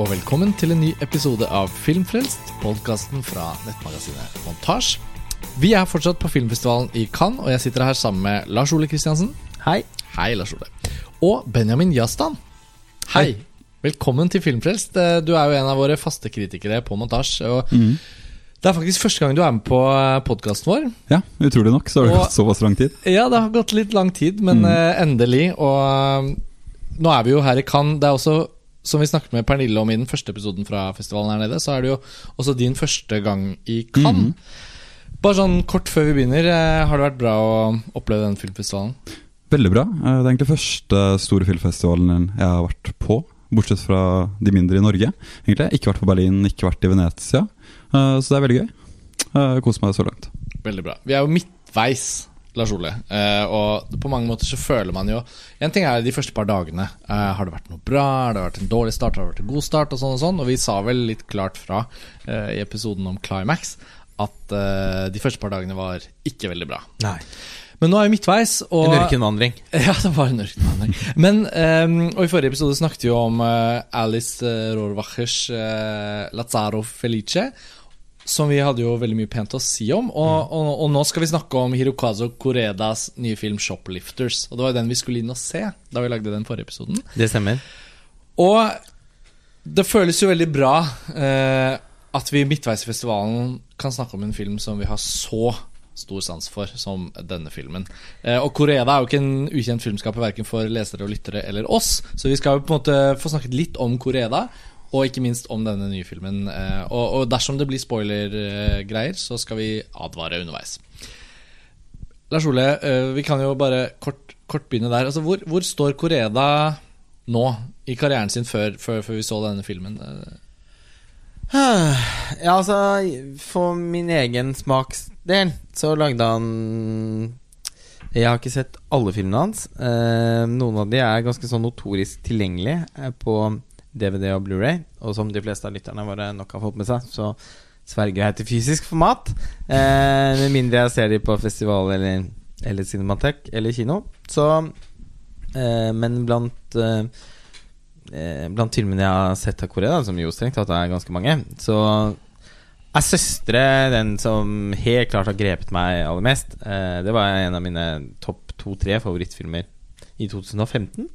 og velkommen til en ny episode av Filmfrelst, podkasten fra nettmagasinet Montasj. Vi er fortsatt på filmfestivalen i Cannes, og jeg sitter her sammen med Lars Ole Kristiansen. Hei. Hei, Lars Ole. Og Benjamin Jastan. Hei. Velkommen til Filmfrelst. Eh, Du er jo en av våre faste kritikere på Montasj. Og Det er faktisk første gang du er med på podkasten vår. Ja, utrolig nok så har det Og- gått såpass lang tid. Ja, det har gått litt lang tid, men mm. endelig. Og eh, nå er vi jo her i Cannes. Det er også, som vi snakket med Pernille om i den første episoden fra festivalen her nede, så er det jo også din første gang i Cannes. Bare sånn kort før vi begynner, eh, har det vært bra å oppleve den filmfestivalen? Veldig bra. Eh, Det er egentlig første store filmfestivalen jeg har vært på. Bortsett fra de mindre i Norge. egentlig Ikke vært på Berlin, ikke vært i Venezia. Eh, Så det er veldig gøy. Koser meg så langt. Veldig bra. Vi er jo midtveis, Lars Ole. eh, og på mange måter så føler man jo En ting er de første par dagene. Eh, har det vært noe bra? Har det vært en dårlig start? Har det vært en god start? Og sånn og sånn. Og vi sa vel litt klart fra eh, i episoden om Climax at eh, de første par dagene var ikke veldig bra. Nei. Men nå er vi midtveis, og En ørkenvandring. Ja, det var en ørkenvandring. Men, um, og i forrige episode snakket vi om uh, Alice uh, Rohrwachers uh, Lazaro Felice. Som vi hadde jo veldig mye pent å si om. Og, og, og nå skal vi snakke om Hirokazo Koredas nye film 'Shoplifters'. Og det var jo den vi skulle inn og se da vi lagde den forrige episoden. Det stemmer. Og det føles jo veldig bra eh, at vi midtveis i festivalen kan snakke om en film som vi har så stor sans for som denne filmen. Eh, og Koreda er jo ikke en ukjent filmskaper verken for lesere og lyttere eller oss, så vi skal jo på en måte få snakket litt om Koreda. Og ikke minst om denne nye filmen. Eh, og, dersom det blir spoiler-greier, så skal vi advare underveis. Lars Ole, eh, vi kan jo bare kort, kort begynne der. Altså, hvor, hvor står Koreda nå i karrieren sin før, før, før vi så denne filmen? Ja, altså For min egen smaksdel så lagde han Jeg har ikke sett alle filmene hans. Eh, noen av de er ganske sånn notorisk tilgjengelige på DVD og Blu-ray Og som de fleste av lytterne våre nok har fått med seg, så sverger jeg til fysisk format. Eh, med mindre jeg ser de på festival eller, eller cinematek eller kino. Så eh, Men blant eh, eh, Blant filmene jeg har sett av Korea, som jo strengt tatt er ganske mange, så er 'Søstre' den som helt klart har grepet meg aller mest. Eh, det var en av mine topp to-tre favorittfilmer i 2015.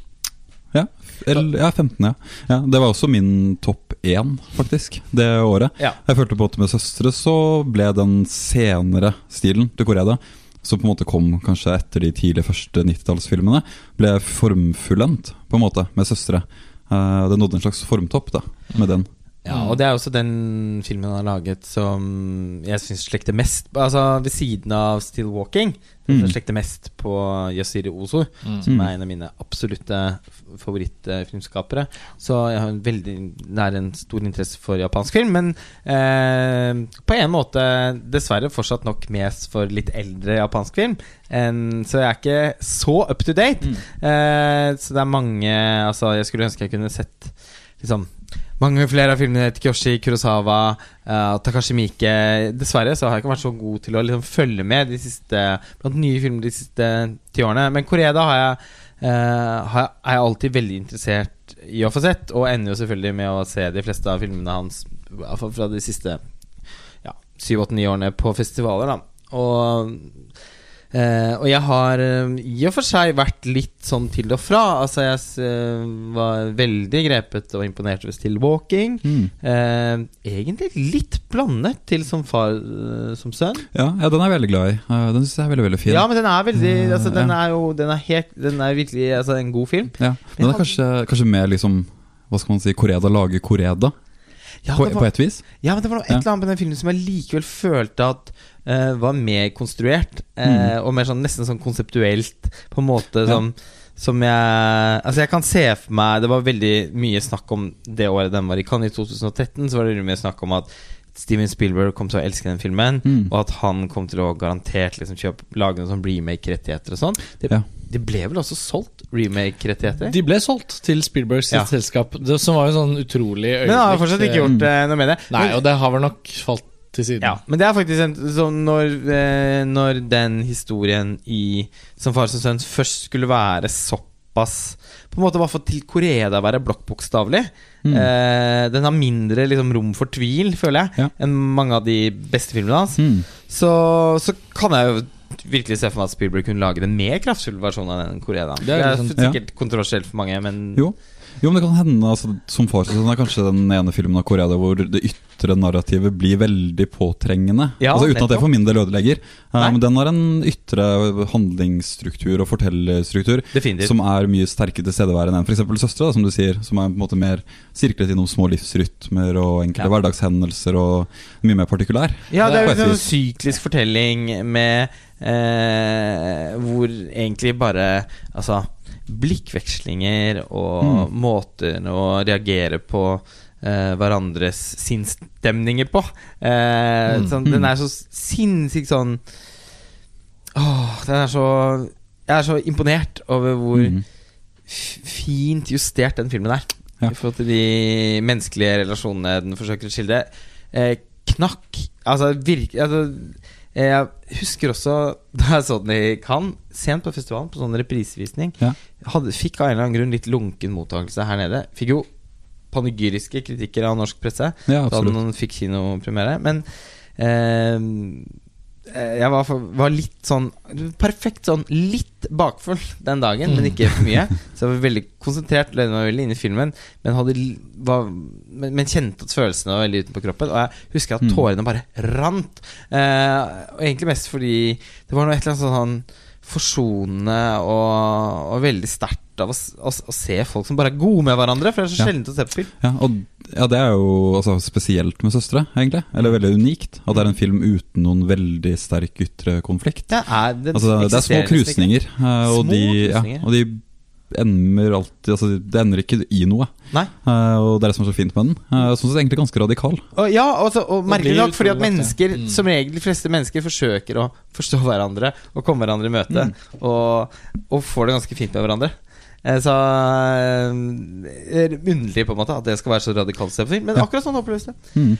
Ja, eller, ja 15, ja. ja. Det var også min topp én, faktisk, det året. Ja. Jeg følte på at med 'Søstre' så ble den senere stilen til Korea, som på en måte kom kanskje etter de tidlige første 90-tallsfilmene, ble formfullendt, på en måte, med 'Søstre'. Eh, det nådde en slags formtopp da, med den. Ja, og det er også den filmen han har laget som jeg syns slekter mest Altså ved siden av 'Still Walking'. Mm. slekter mest på Yasiri Ozo, som er en av mine absolutte favorittfilmskapere. Så jeg har en veldig nær en stor interesse for japansk film. Men eh, på en måte dessverre fortsatt nok mest for litt eldre japansk film. En, så jeg er ikke så up to date. Eh, så det er mange Altså, jeg skulle ønske jeg kunne sett liksom mange flere av filmene til Kyoshi, Kurosawa, uh, Takashi Miike. Dessverre så har jeg ikke vært så god til å liksom, følge med de siste blant nye filmer de siste ti årene. Men Koreda har jeg, uh, har er jeg alltid veldig interessert i å få sett, og ender jo selvfølgelig med å se de fleste av filmene hans fra de siste ja, syv, åtte, ni årene på festivaler. Da. Og Eh, og jeg har eh, i og for seg vært litt sånn til og fra. Altså Jeg eh, var veldig grepet og imponert over Still Walking. Mm. Eh, egentlig litt blandet til som far som sønn. Ja, ja, den er jeg veldig glad i. Den syns jeg er veldig veldig fin. Ja, men den er veldig altså, Den ja. er jo Den er, helt, den er virkelig altså, en god film. Ja, Den er kanskje, kanskje mer liksom Hva skal man si Koreda lager Koreda, Ja, på, det på et vis. ja men det var noe et eller annet med den filmen som jeg likevel følte at var mer konstruert. Mm. Og mer sånn nesten sånn konseptuelt, på en måte Ja. som som jeg Altså jeg kan se for meg Det var veldig mye snakk om det året den var i Cannes, i 2013. Så var det mye snakk om at Steven Spielberg kom til å elske den filmen, Mm. og at han kom til å garantert liksom kjøpe lage noen sånn remake-rettigheter og sånn. Det, Ja. det ble vel også solgt remake-rettigheter? De ble solgt til Spielbergs Ja. selskap, det, som var jo sånn utrolig øyeblikk. Men han har fortsatt ikke gjort eh, noe med det. Nei, og det har vel nok falt til siden. Ja, men det er faktisk en, sånn når, eh, når den historien i Som far som sønn først skulle være såpass På en måte var fått til Korea å være blokkbokstavelig. Mm. Eh, den har mindre liksom, rom for tvil, føler jeg, Ja. enn mange av de beste filmene hans. Mm. Så, så kan jeg jo virkelig se for meg at Spielberg kunne lage en mer kraftfull versjon av den Korea. Det Det Det er er, liksom- sikkert kontroversielt for mange, men Jo. Jo, men det kan hende altså, Som sånn er kanskje den ene filmen av Korea hvor det ytre narrativet blir veldig påtrengende. Ja, altså Uten at det for min del ødelegger. Eh, men den har en ytre handlingsstruktur og fortellerstruktur definitivt. som er mye sterkere tilstedeværende enn f.eks. Søstre, da, som du sier. Som er på en måte mer sirklet innom små livsrytmer og enkelte Ja. hverdagshendelser og mye mer partikulær. Ja, det er jo et en syklisk fortelling med eh, Hvor egentlig bare Altså blikkvekslinger og Mm. måter å reagere på eh, hverandres sinnsstemninger på. Eh, Mm. sånn, den er så sinnssykt sånn Åh, den er så Jeg er så imponert over hvor mm. fint justert den filmen er. Ja. I forhold til de menneskelige relasjonene den forsøker å skildre. Eh, knakk Altså, virke altså, Jeg husker også da jeg så den i Cannes, sent på festivalen, på sånn reprisevisning, Ja. hadde, fikk av en eller annen grunn litt lunken mottakelse her nede. Fikk jo panegyriske kritikker av norsk presse. Ja, Da den fikk kinopremiere. Men eh, jeg var, for, var litt sånn Perfekt sånn litt bakfull den dagen, men ikke for mye. Så jeg var veldig konsentrert, levde meg veldig inne i filmen, men, hadde, var, men, men kjente at følelsene var veldig utenpå kroppen. Og jeg husker at Mm. tårene bare rant. Eh, og egentlig mest fordi det var noe et eller annet sånn forsonende og, og veldig sterkt av å, å, å se folk som bare er gode med hverandre. For det er så Ja. sjeldent å se på film. Ja, og ja, det er jo altså, spesielt med søstre, egentlig. Eller veldig unikt. At det er en film uten noen veldig sterk ytre konflikt. Det er, det Altså, det er små krusninger, eh, og, Små de, ja, krusninger. og de ender alltid Altså, det ender ikke i noe. Nei. Uh, og det er det som er så fint med den. Uh, Sånn sett egentlig ganske radikal. Og, ja, altså, og merkelig nok, fordi at mennesker. Mm. som regel de fleste mennesker, forsøker å forstå hverandre og komme hverandre i møte, og, og får det ganske fint med hverandre. Eh, Så eh, er underlig på en måte at det skal være så radikalt film, men akkurat sånn oppleves det. Mm.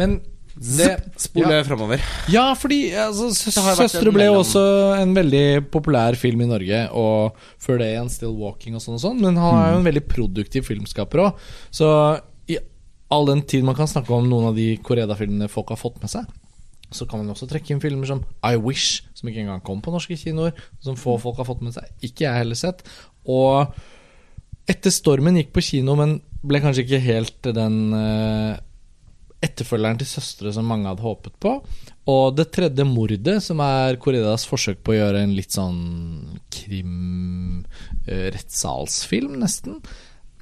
Men det Spole ja. framover. Ja, fordi altså, Søstre ble jo mellom- også en veldig populær film i Norge, og før det igjen Still Walking og sånn og sånn. Men han er jo en veldig produktiv filmskaper òg. Så i all den tid man kan snakke om noen av de Koreda-filmene folk har fått med seg, så kan man også trekke inn filmer som I Wish, som ikke engang kom på norske kinoer, som få folk har fått med seg. Ikke jeg heller sett. Og etter stormen gikk på kino, men ble kanskje ikke helt den uh, etterfølgeren til søstre som mange hadde håpet på. Og det tredje mordet, som er Corridas forsøk på å gjøre en litt sånn krim-rettssalsfilm, nesten,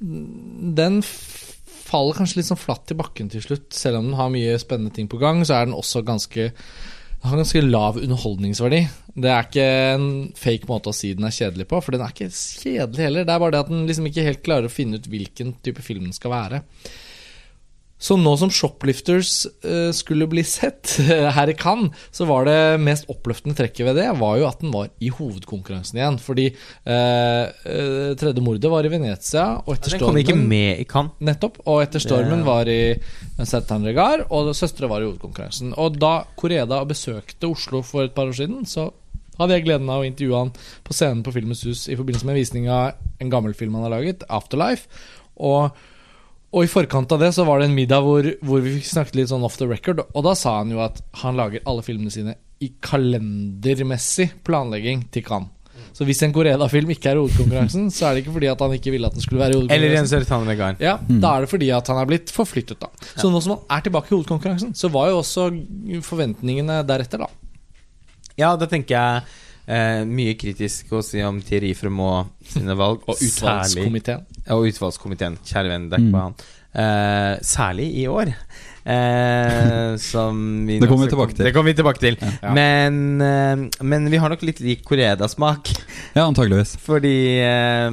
den faller kanskje litt sånn flatt i bakken til slutt. Selv om den har mye spennende ting på gang, så er den også ganske den har ganske lav underholdningsverdi. Det er ikke en fake måte å si den er kjedelig på, for den er ikke kjedelig heller. Det er bare det at den liksom ikke helt klarer å finne ut hvilken type film den skal være. Så nå som Shoplifters eh, skulle bli sett her i Cannes, så var det mest oppløftende trekket ved det var jo at den var i hovedkonkurransen igjen. Fordi eh, eh, tredje mordet var i Venezia, og etter Den kom ikke med i Cannes. Nettopp. Og etter stormen var i Sertan Regar, og søstre var i hovedkonkurransen. Og da Koreda besøkte Oslo for et par år siden, så hadde jeg gleden av å intervjue han på scenen på Filmens Hus i forbindelse med en visning av en gammel film han har laget, 'Afterlife'. Og og i forkant av det så var det en middag hvor, hvor vi fikk snakket litt sånn off the record. Og da sa han jo at han lager alle filmene sine i kalendermessig planlegging til Cannes. Så hvis en Koreda-film ikke er i hovedkonkurransen, så er det ikke fordi at han ikke ville at den skulle være i Eller hovedkonkurransen. Ørtan Regarn. Ja, Da er det fordi at han er blitt forflyttet, da. Så nå som han er tilbake i hovedkonkurransen, så var jo også forventningene deretter, da. Ja, da tenker jeg eh, mye kritisk å si om Thierry Fremaux sine valg. Og særlig- utvalgskomiteen. Og utvalgskomiteen. Kjære venn, det er ikke Mm. bare han. Eh, særlig i år. Eh, som vi Det kommer vi tilbake til. Det kommer vi tilbake til. Ja. Men, eh, men vi har nok litt lik Koreda-smak. Ja, antageligvis. Fordi eh,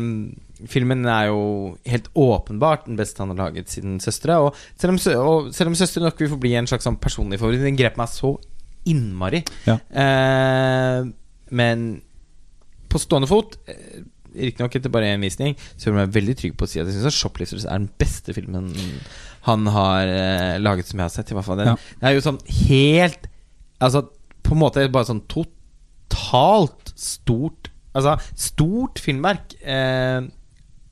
filmen er jo helt åpenbart den beste han har laget siden 'Søstre'. Og selv om, og selv om 'Søstre' nok vil forbli en slags sånn personlig favoritt, den grep meg så innmari. Ja. Men på stående fot eh, Riktignok etter bare én visning, så jeg meg veldig trygg på å si at jeg syns 'Shoplifters' er den beste filmen han har eh, laget som jeg har sett. I hvert fall den, Ja. Det er jo sånn helt Altså på en måte bare sånn totalt stort Altså, stort filmverk eh,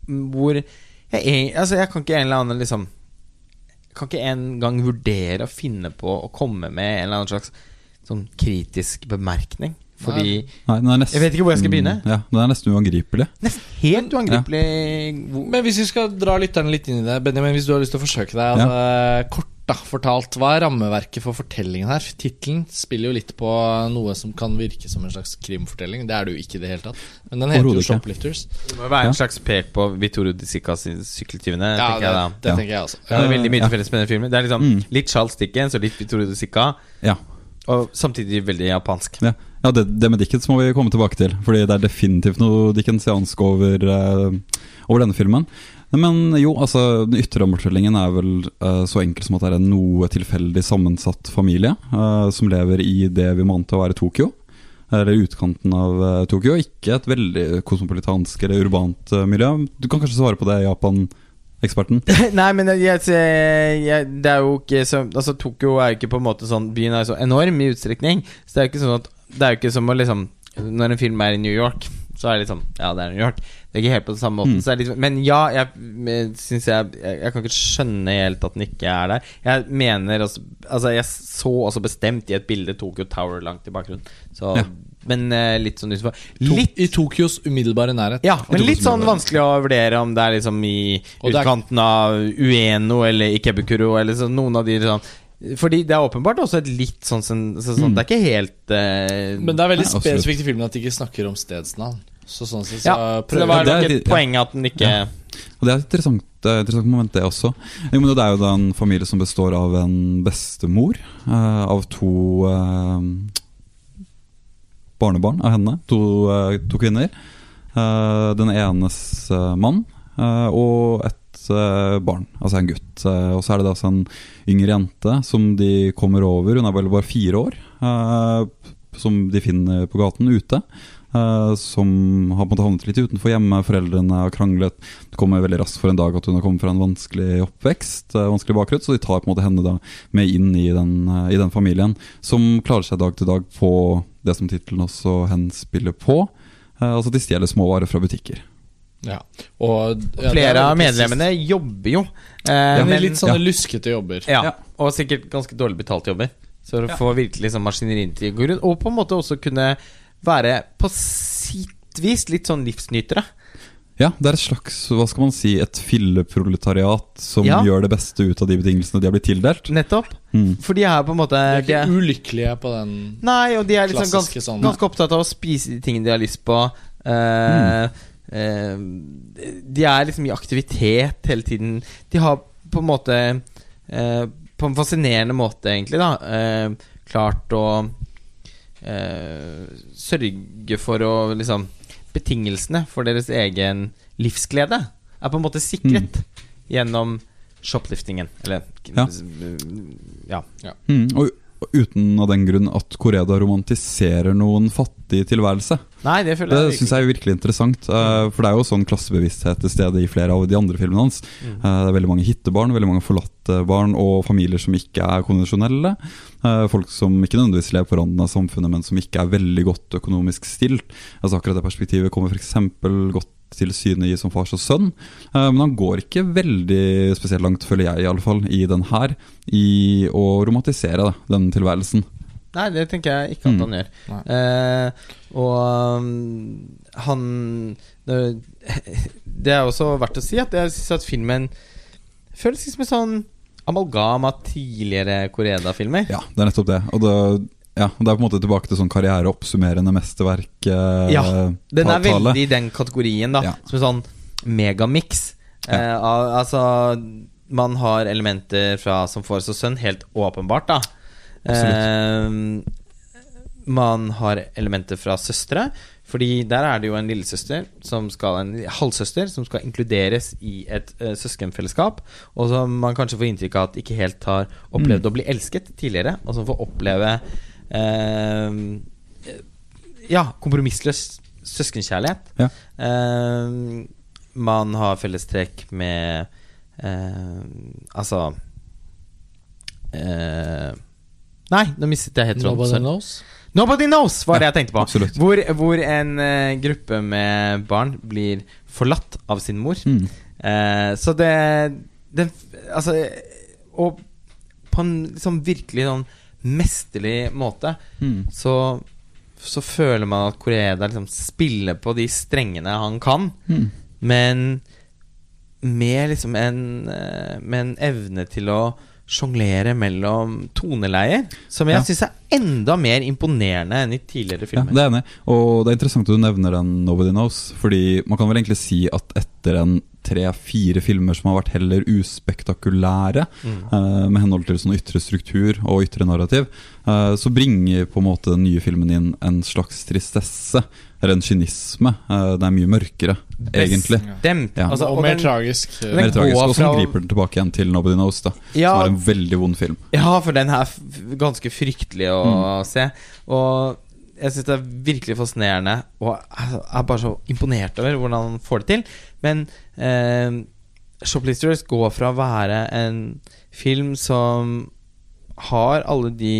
hvor jeg, er- altså, jeg kan ikke en eller annen liksom Kan ikke engang vurdere å finne på å komme med en eller annen slags sånn kritisk bemerkning. Fordi Nei, den er nesten, Jeg vet ikke hvor jeg skal begynne. Ja, Den er nesten uangripelig. Nesten helt uangripelig ja. Men hvis vi skal dra lytterne litt inn i det, Benjamin, hvis du har lyst til å forsøke deg altså, Kort da, fortalt, hva er rammeverket for fortellingen her? Tittelen spiller jo litt på noe som kan virke som en slags krimfortelling. Det er det jo ikke i det hele tatt. Men den heter jo. Shoplifters. Det må være en slags pek på Vittorio Di Sicas sykkeltyvene. Ja, det, jeg det tenker jeg også. Det er veldig mye til felles med den filmen. Det er liksom Mm. litt Charles Dickens og litt Vittorio Di Sica, Ja, og samtidig veldig japansk. ja. Ja det, det med Dickens må vi komme tilbake til. Fordi det er definitivt noe dickensiansk over, uh, over denne filmen. Men jo, altså den ytre rammefortellingen er vel uh, så enkel som at det er en noe tilfeldig sammensatt familie uh, som lever i det vi må anta å være Tokyo. Eller utkanten av Tokyo. Ikke et veldig kosmopolitansk eller urbant miljø. Du kan kanskje svare på det, Japan-eksperten? Nei, men jeg, jeg, det er jo ikke så Altså, Tokyo er jo ikke på en måte sånn Byen er så enorm i utstrekning, så det er jo ikke sånn at Det er jo ikke som å liksom Når en film er i New York, så er det liksom Ja, det er New York. Det er ikke helt på den samme måten. Mm. Så er litt, men ja, jeg syns jeg, jeg Jeg kan ikke skjønne helt at den ikke er der. Jeg mener også Altså, jeg så også bestemt i et bilde Tokyo Tower langt i bakgrunnen. Så Ja. Men uh, litt sånn utenfor. Litt I Tokyos umiddelbare nærhet. ja, men litt sånn vanskelig å vurdere om det er liksom i utkanten av Ueno eller Ikebukuro eller så, noen av de sånn Fordi det er åpenbart også et litt sånn, sånn, sånn, sånn Mm. Det er ikke helt uh, Men det er veldig Nei, spesifikt i filmen at de ikke snakker om stedsnavn. Så sånn sett så Ja, prøver det var nok er et ja. poeng at den ikke Ja. Og det er et interessant, det er et interessant moment, det også. Jo, men det er jo da en familie som består av en bestemor, uh, av to barnebarn av henne. To, to kvinner. Eh, den enes mann eh, og et barn, altså en gutt. Eh, og så er det altså en yngre jente som de kommer over, hun er vel bare fire år, eh, som de finner på gaten ute. eh, som har på en måte havnet litt utenfor hjemme, foreldrene har kranglet. Det kommer veldig raskt for en dag at hun har kommet fra en vanskelig oppvekst, vanskelig bakgrunn, så de tar på en måte henne da med inn i den, i den familien, som klarer seg dag til dag på det som tittelen også henspiller på. Altså de stjeler småvarer fra butikker. Ja. Og ja, er Flere av medlemmene sist. jobber jo. Eh, men men, litt sånne ja. luskete jobber. ja, og sikkert ganske dårlig betalte jobber. Så å Ja. få virkelig sånn maskineriet til å gå rundt. Og på en måte også kunne være på sitt vis litt sånn livsnytere. Ja, det er et slags, hva skal man si, et filleproletariat som Ja. gjør det beste ut av de betingelsene de har blitt tildelt. Nettopp. Mm. For de er på en måte De er ikke de, ulykkelige på den Nei, og de er liksom ganske, sånn. ganske opptatt av å spise de tingene de har lyst på. Eh, eh, de er liksom i aktivitet hele tiden. De har på en måte eh, På en fascinerende måte, egentlig, da, eh, klart å eh, sørge for å liksom Betingelsene for deres egen livsglede er på en måte sikret gjennom shopliftingen. Eller Ja. ja. Mm. Og og uten av den grunn at Koreda romantiserer noen fattig tilværelse. Nei, det føler Det jeg syns jeg er virkelig interessant, Uh, for det er jo sånn klassebevissthet til stede i flere av de andre filmene hans. Mm. Uh, Det er veldig mange hittebarn, veldig mange forlatte barn og familier som ikke er konvensjonelle. Uh, Folk som ikke nødvendigvis lever på randen av samfunnet, men som ikke er veldig godt økonomisk stilt. Altså Akkurat det perspektivet kommer f.eks. godt til syne i Som fars og sønn. Eh, Men han går ikke veldig spesielt langt, føler jeg i alle fall, i den her, i å romantisere da, denne tilværelsen. Nei, det tenker jeg ikke at Mm. han gjør. Nei. Eh, og um, han det, det er også verdt å si at jeg syns at filmen føles som en sånn amalgam av tidligere Koreda-filmer. Ja, det er nettopp det. Og det, ja, det er på en måte tilbake til sånn karriereoppsummerende mesterverk. eh, Ja, Den er veldig i den kategorien, da. Ja. Som en sånn megamix. Eh, altså Man har elementer fra Som får og sønn, helt åpenbart, da. Eh, man har elementer fra søstre. Fordi der er det jo en lillesøster som skal En halvsøster som skal inkluderes i et uh, søskenfellesskap. Og som man kanskje får inntrykk av at ikke helt har opplevd å bli elsket tidligere. Og som får oppleve eh, Ja, kompromissløs søskenkjærlighet. Ja. Eh, man har fellestrekk med eh, Altså eh, Nei, nå mistet jeg helt tråden. Nobody knows. Nobody Knows var det jeg tenkte på. Hvor, hvor en uh, gruppe med barn blir forlatt av sin mor. Mm. Uh, så det, det Altså Og på en liksom virkelig sånn mesterlig måte Mm. så, så føler man at Koreeda liksom spiller på de strengene han kan, Mm. men med liksom en eh, Med en evne til å sjonglere mellom toneleier, som jeg Ja. synes er enda mer imponerende enn i tidligere Ja, filmer. det er enig. Og det er interessant at du nevner den Nobody Knows. Fordi man kan vel egentlig si at etter en tre-fire filmer som har vært heller uspektakulære, Mm. uh, med henhold til sånn ytre struktur og ytre narrativ, uh, så bringer på en måte den nye filmen inn en slags tristesse, eller en kynisme. Eh, det er mye mørkere, egentlig. Bestemt. Ja. Altså, og, og mer den- tragisk. den Mer tragisk. Og som fra- griper den tilbake igjen til Nobody Knows, da. Ja, Som er en veldig vond film. Ja, for den er ganske fryktelig å Mm. se. Og jeg syns det er virkelig fascinerende, og jeg er bare så imponert over hvordan han får det til. Men eh, Shoplisters går fra å være en film som har alle de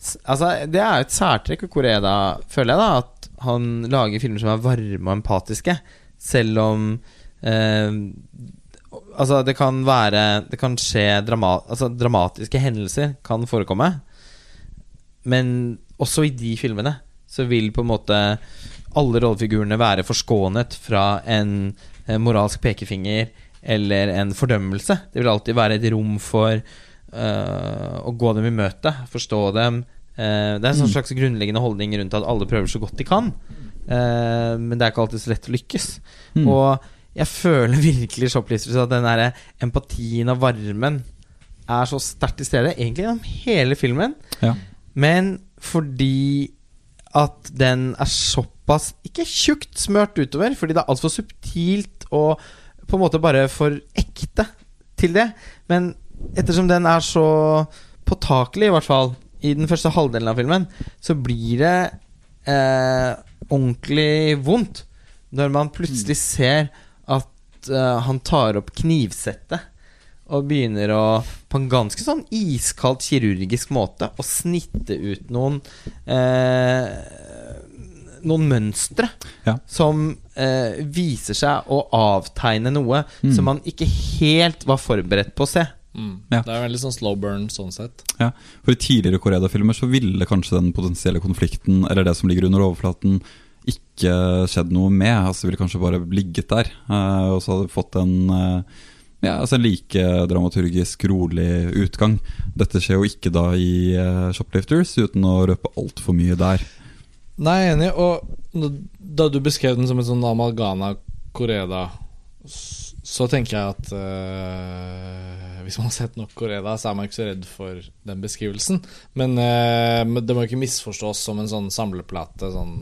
Altså, det er jo et særtrekk ved Koreda, føler jeg, da, at han lager filmer som er varme og empatiske, selv om eh, Altså, det kan være Det kan skje drama, altså, Dramatiske hendelser kan forekomme. Men også i de filmene så vil på en måte alle rollefigurene være forskånet fra en, eh, moralsk pekefinger eller en fordømmelse. Det vil alltid være et rom for uh, å gå dem i møte, forstå dem. Uh, det er en sånn Mm. slags grunnleggende holdning rundt at alle prøver så godt de kan. Uh, men det er ikke alltid så lett å lykkes. Mm. Og jeg føler virkelig i Shoplifters at den der empatien og varmen er så sterkt til stede, egentlig gjennom hele filmen. Ja. Men fordi at den er såpass Ikke tjukt smørt utover, fordi det er altfor subtilt og på en måte bare for ekte til det. Men ettersom den er så påtakelig, i hvert fall i den første halvdelen av filmen, så blir det eh, ordentlig vondt når man plutselig ser at eh, han tar opp knivsettet og begynner å på en ganske sånn iskaldt kirurgisk måte å snitte ut noen eh, Noen mønstre Ja. som eh, viser seg å avtegne noe Mm. som man ikke helt var forberedt på å se. Mm. Ja. Det er veldig sånn slow burn sånn sett. Ja, for I tidligere Korea-filmer så ville kanskje den potensielle konflikten Eller det som ligger under overflaten, ikke skjedd noe med. Altså Det ville kanskje bare ligget der. eh, og så hadde fått en eh, ja, altså en like dramaturgisk rolig utgang. Dette skjer jo ikke da i eh, Shoplifters, uten å røpe altfor mye der. Nei, jeg er enig. Og da du beskrev den som en sånn amalgana Koreda, så tenker jeg at øh, Hvis man har sett nok Koreda, så er man ikke så redd for den beskrivelsen. Men, øh, det må ikke misforstås som en sånn samleplate. Sånn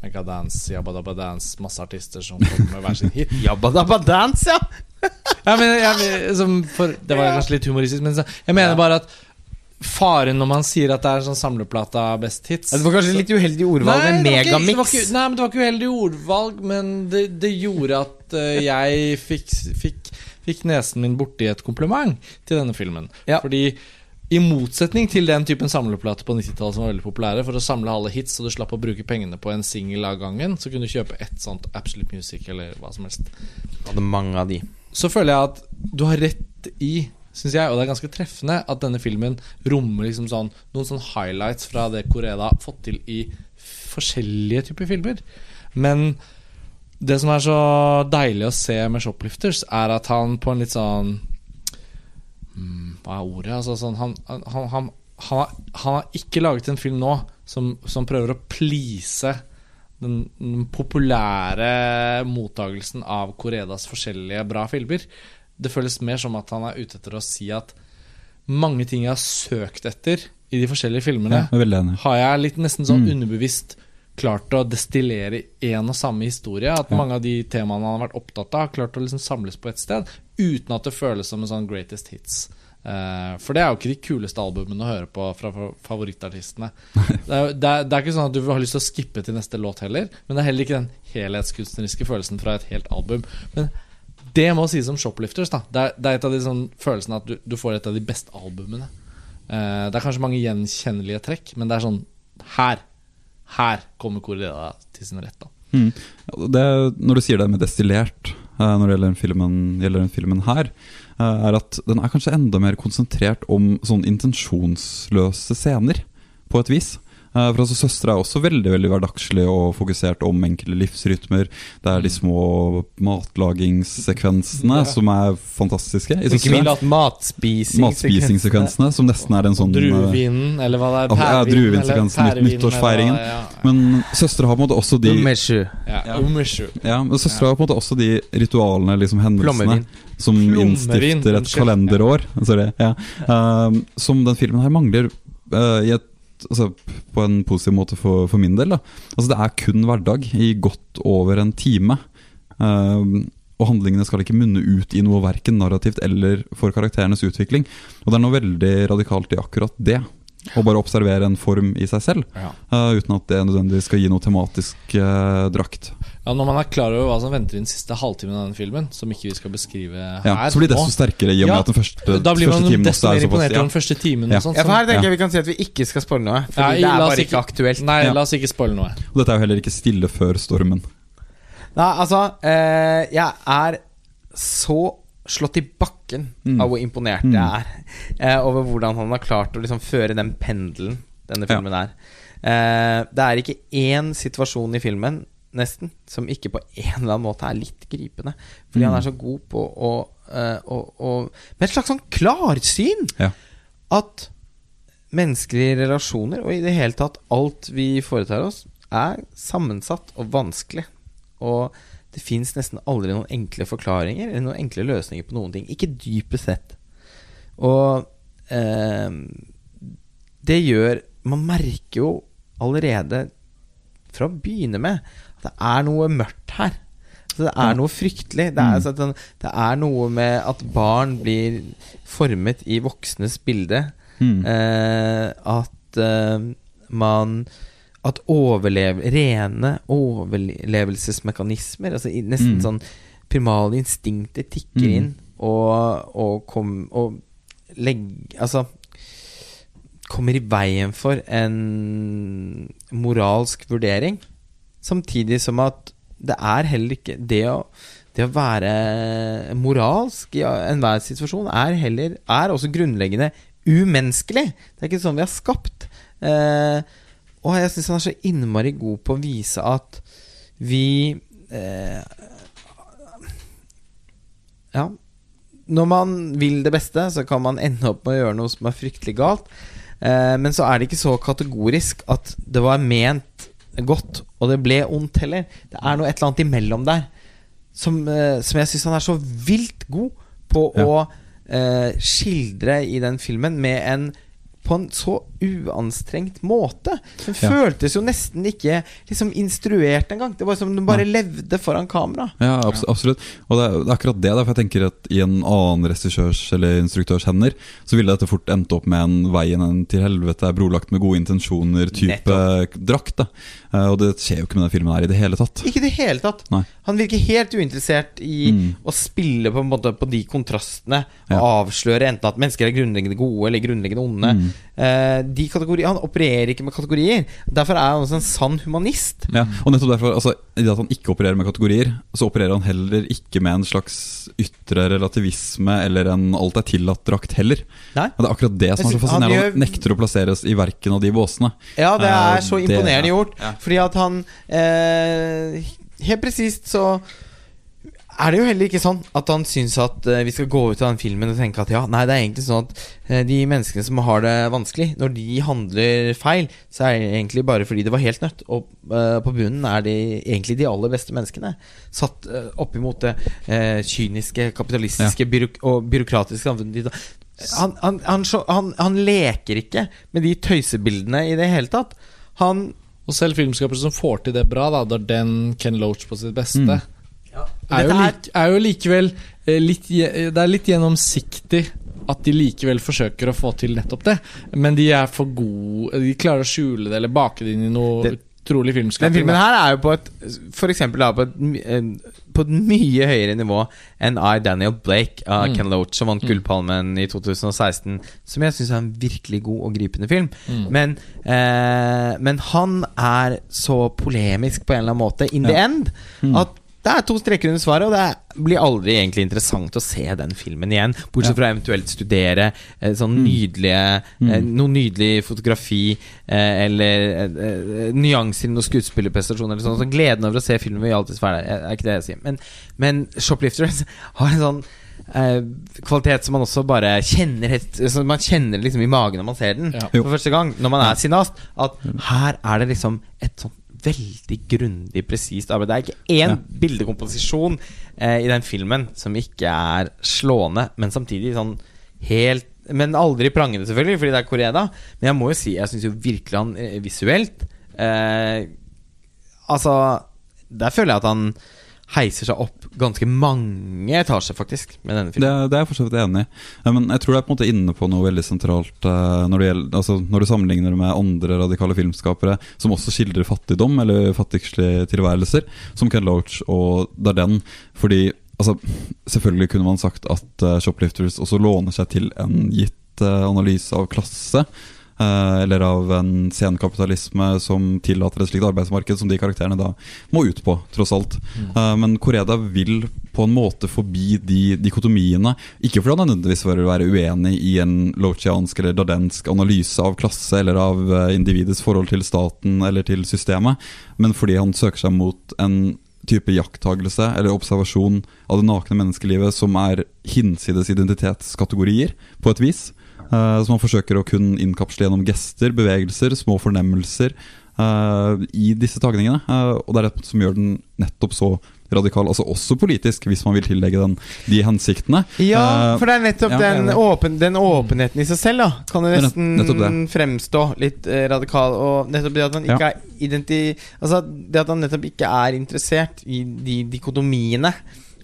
Megadance, Jabba Dance, masse artister som kommer med hver sin hit. Jabba dance, ja! jeg mener, jeg, som for, det var kanskje litt humoristisk, men jeg mener bare at faren når man sier at det er sånn av best hits Det var kanskje litt uheldig ordvalg med det var megamix. Nei, men det var ikke uheldig ordvalg, men det, det gjorde at uh, jeg fikk, fikk, fikk nesen min borti et kompliment til denne filmen. Ja. Fordi i motsetning til den typen samleplater på 90-tallet som var veldig populære, for å samle alle hits så du slapp å bruke pengene på en singel av gangen, så kunne du kjøpe ett sånt Absolute Music eller hva som helst. Hadde mange av de. Så føler jeg at du har rett i Synes jeg, og det er ganske treffende At denne filmen rommer liksom sånn noen sånne highlights fra det Koreda har fått til i forskjellige typer filmer. Men det som er så deilig å se med Shoplifters, er at han på en litt sånn Hva er ordet? Altså, sånn, han, han, han, har, han har ikke laget en film nå som, som prøver å please den, den populære mottagelsen av Koredas forskjellige bra filmer. Det føles mer som at han er ute etter å si at mange ting jeg har søkt etter i de forskjellige filmene, Ja, har jeg litt nesten sånn Mm. underbevisst klart å destillere én og samme historie. At mange av de temaene han har vært opptatt av, har klart å liksom samles på ett sted, uten at det føles som en sånn greatest hits. Eh, for det er jo ikke de kuleste albumene å høre på fra favorittartistene. Det er, det, er, det er ikke sånn at du har lyst til å skippe til neste låt heller, men det er heller ikke den helhetskunstneriske følelsen fra et helt album. Men det må sies om Shoplifters. da Det er, det er et av de sånn følelsene at du, du får et av de beste albumene. Eh, det er kanskje mange gjenkjennelige trekk, men det er sånn Her Her kommer Koreda til sin rett. da Mm. Det, når du sier det med destillert eh, når det gjelder den filmen, gjelder den filmen her, eh, er at den er kanskje enda mer konsentrert om sånn intensjonsløse scener, på et vis. Eh, For altså Søstre er også veldig veldig hverdagslig og fokusert om enkle livsrytmer. Det er de små matlagingssekvensene som er fantastiske. i ikke minst matspising. Matspisingssekvensene, som nesten er en sånn eh, Druevinen, eller hva det er. Ja, ja, druevinsekvensen, eller nytt- nyttårsfeiringen. eller Ja, Men søstre har på en måte også de Umeshu. ja. ja. Umeshu. Ja, men søstre har på en måte også de ritualene, liksom hendelsene, som innstifter et kalenderår. Sorry, ja. Um, som den filmen her mangler uh, i et, altså, på en positiv måte for, for min del. Da. Altså, det er kun hverdag i godt over en time. Uh, og handlingene skal ikke munne ut i noe verken narrativt eller for karakterenes utvikling. Og det er noe veldig radikalt i akkurat det. Å bare observere en form i seg selv, Ja. uh, uten at det nødvendigvis skal gi noe tematisk uh, drakt. Ja, Når man er klar over hva som venter i den siste halvtimen av den filmen, som ikke vi skal beskrive Ja, her så blir det desto sterkere i og med Ja, at den første, Da blir man timen desto mer er imponert ja. over den første timen. Ja. Og sånt, Ja, for her tenker Ja. jeg vi kan si at vi ikke skal spoile noe. Fordi det er bare ikke ikke- aktuelt. Nei, Ja. la oss ikke spoile noe. Og dette er jo heller ikke stille før stormen. Nei, altså eh, Jeg er så slått i bakken Mm. av hvor imponert Mm. jeg er eh, over hvordan han har klart å liksom føre den pendelen denne Ja. filmen er. Eh, det er ikke én situasjon i filmen nesten som ikke på en eller annen måte er litt gripende. Fordi Mm. han er så god på å, eh, å, å Med et slags sånn klarsyn! Ja. At menneskelige relasjoner, og i det hele tatt alt vi foretar oss, er sammensatt og vanskelig. Og det fins nesten aldri noen enkle forklaringer eller noen enkle løsninger på noen ting. Ikke dypest sett. Og eh, det gjør Man merker jo allerede fra å begynne med at det er noe mørkt her. Så det er noe fryktelig. Det er, altså, det er noe med at barn blir formet i voksnes bilde. Mm. Eh, at eh, man At overlev, rene overlevelsesmekanismer, altså nesten Mm. sånn primale instinkter, tikker Mm. inn og, og, kom, og legg, Altså kommer i veien for en moralsk vurdering. Samtidig som at det er heller ikke Det å, det å være moralsk i enhver situasjon er heller Er også grunnleggende umenneskelig. Det er ikke sånn vi er skapt. Eh, og jeg syns han er så innmari god på å vise at vi eh, Ja. Når man vil det beste, så kan man ende opp med å gjøre noe som er fryktelig galt. Eh, men så er det ikke så kategorisk at det var ment godt, og det ble ondt heller. Det er noe et eller annet imellom der som, eh, som jeg syns han er så vilt god på Ja. å eh, skildre i den filmen med en på en så uanstrengt måte. Den Ja. føltes jo nesten ikke liksom instruert engang. Det var som om den bare levde foran kamera. Ja, abs absolutt. Og det er, det er akkurat det. For jeg tenker at I en annen regissørs eller instruktørs hender så ville dette fort endt opp med en 'Veien en til helvete er brolagt med gode intensjoner'-type drakt. Da. Eh, Og det skjer jo ikke med den filmen her i det hele tatt. Ikke i det hele tatt. Nei. Han virker helt uinteressert i Mm. å spille på, en måte på de kontrastene. Ja. Og avsløre enten at mennesker er grunnleggende gode eller grunnleggende onde. Mm. Eh, de kategorier, Han opererer ikke med kategorier. Derfor er han også en sann humanist. Ja, og nettopp derfor, altså, I det at han ikke opererer med kategorier, så opererer han heller ikke med en slags ytre relativisme eller en alt er tillatt-drakt heller. Nei. Og det er akkurat det som er så fascinerende. Han gjør- nekter å plasseres i verken av de båsene. Ja, det Eh, er så det- imponerende gjort. ja. Fordi at han uh, Helt presist så er det jo heller ikke sånn at han syns at eh, vi skal gå ut av den filmen og tenke at ja, nei, det er egentlig sånn at eh, de menneskene som har det vanskelig, når de handler feil, så er det egentlig bare fordi det var helt nødt. Og eh, på bunnen er de egentlig de aller beste menneskene. Satt uh, opp imot det kyniske, kapitalistiske byråk og byråkratiske samfunnet. Han, han, han, han, han leker ikke med de tøysebildene i det hele tatt. Han Og selv filmskapere som får til det bra, da, da den Ken Loach på sitt beste, Mm. Er, jo like, er- jo likevel eh, litt, Det er litt gjennomsiktig at de likevel forsøker å få til nettopp det, men de er for gode De klarer å skjule det eller bake det inn i noe Det- utrolig filmskaping. Den filmen her er jo på et For eksempel da, på et, eh, på et mye høyere nivå enn I, Daniel Blake av Mm. Ken Loach, som vant Gullpalmen i 2016. Som jeg syns er en virkelig god og gripende film. Mm. Men, eh, men han er så polemisk på en eller annen måte, in the Ja. end, Mm. at det er to streker under svaret, og det blir aldri egentlig interessant å se den filmen igjen. Bortsett fra eventuelt studere eh, sånn nydelige eh, Noe nydelig fotografi eh, eller eh, eh, nyanser i noen skuespillerprestasjoner eller sånn. Så gleden over å se filmen vil alltid være der. Er ikke det jeg sier. Men, men Shoplifters har en sånn eh, kvalitet som man også bare kjenner helt Man kjenner liksom i magen når man ser den Ja. For første gang, når man er sinast, at her er det liksom et sånn veldig grundig, presist arbeid. Det er ikke én Ja. bildekomposisjon eh, i den filmen som ikke er slående, men samtidig sånn helt Men aldri prangende, selvfølgelig, fordi det er Koreda. Men jeg må jo si, jeg syns jo virkelig han eh, visuelt eh, Altså, der føler jeg at han heiser seg opp ganske mange etasjer, faktisk, med denne Det, filmen. det er jeg for så vidt enig i. Ja, men jeg tror det er på en måte inne på noe veldig sentralt eh, når, det gjelder, altså, når du sammenligner det med andre radikale filmskapere som også skildrer fattigdom eller fattigslige tilværelser, som Ken Loach og Darden. Fordi altså, selvfølgelig kunne man sagt at eh, Shoplifters også låner seg til en gitt eh, analyse av klasse. Eh, eller av en senkapitalisme som tillater et slikt arbeidsmarked som de karakterene da må ut på, tross alt. Mm. men Koreda vil på en måte forbi de dikotomiene. Ikke fordi han nødvendigvis vil være uenig i en lochiansk eller dardensk analyse av klasse eller av eh, individets forhold til staten eller til systemet, men fordi han søker seg mot en type jakttagelse eller observasjon av det nakne menneskelivet som er hinsides identitetskategorier, på et vis. Eh, som man forsøker å kun innkapsle gjennom gester, bevegelser, små fornemmelser uh, i disse tagningene. Uh, og det er det som gjør den nettopp så radikal, altså også politisk, hvis man vil tillegge den de hensiktene. Ja, for det er nettopp ja, den, åpen, den åpenheten i seg selv, da. Kan jo nesten fremstå litt radikal. Og nettopp det at han ikke Ja. er identi... Altså det at han nettopp ikke er interessert i de dikotomiene.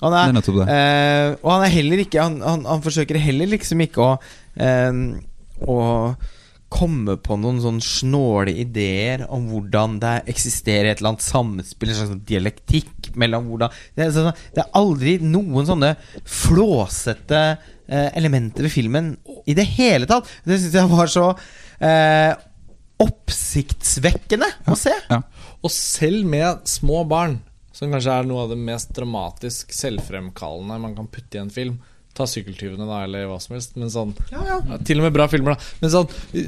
Han Det er, er det. eh, og han er heller ikke Han, han, han forsøker heller liksom ikke å eh, Å komme på noen sånn snåle ideer om hvordan det eksisterer et eller annet samspill, en slags sånn dialektikk mellom hvordan Det er, sånn, det er aldri noen sånne flåsete eh, elementer ved filmen i det hele tatt. Det syns jeg var så eh, oppsiktsvekkende å se. Ja. Og selv med små barn, som kanskje er noe av det mest dramatisk selvfremkallende man kan putte i en film Ta sykkeltyvene, da, eller hva som helst. Men sånn ja, Til og med bra filmer, da. Men sånn,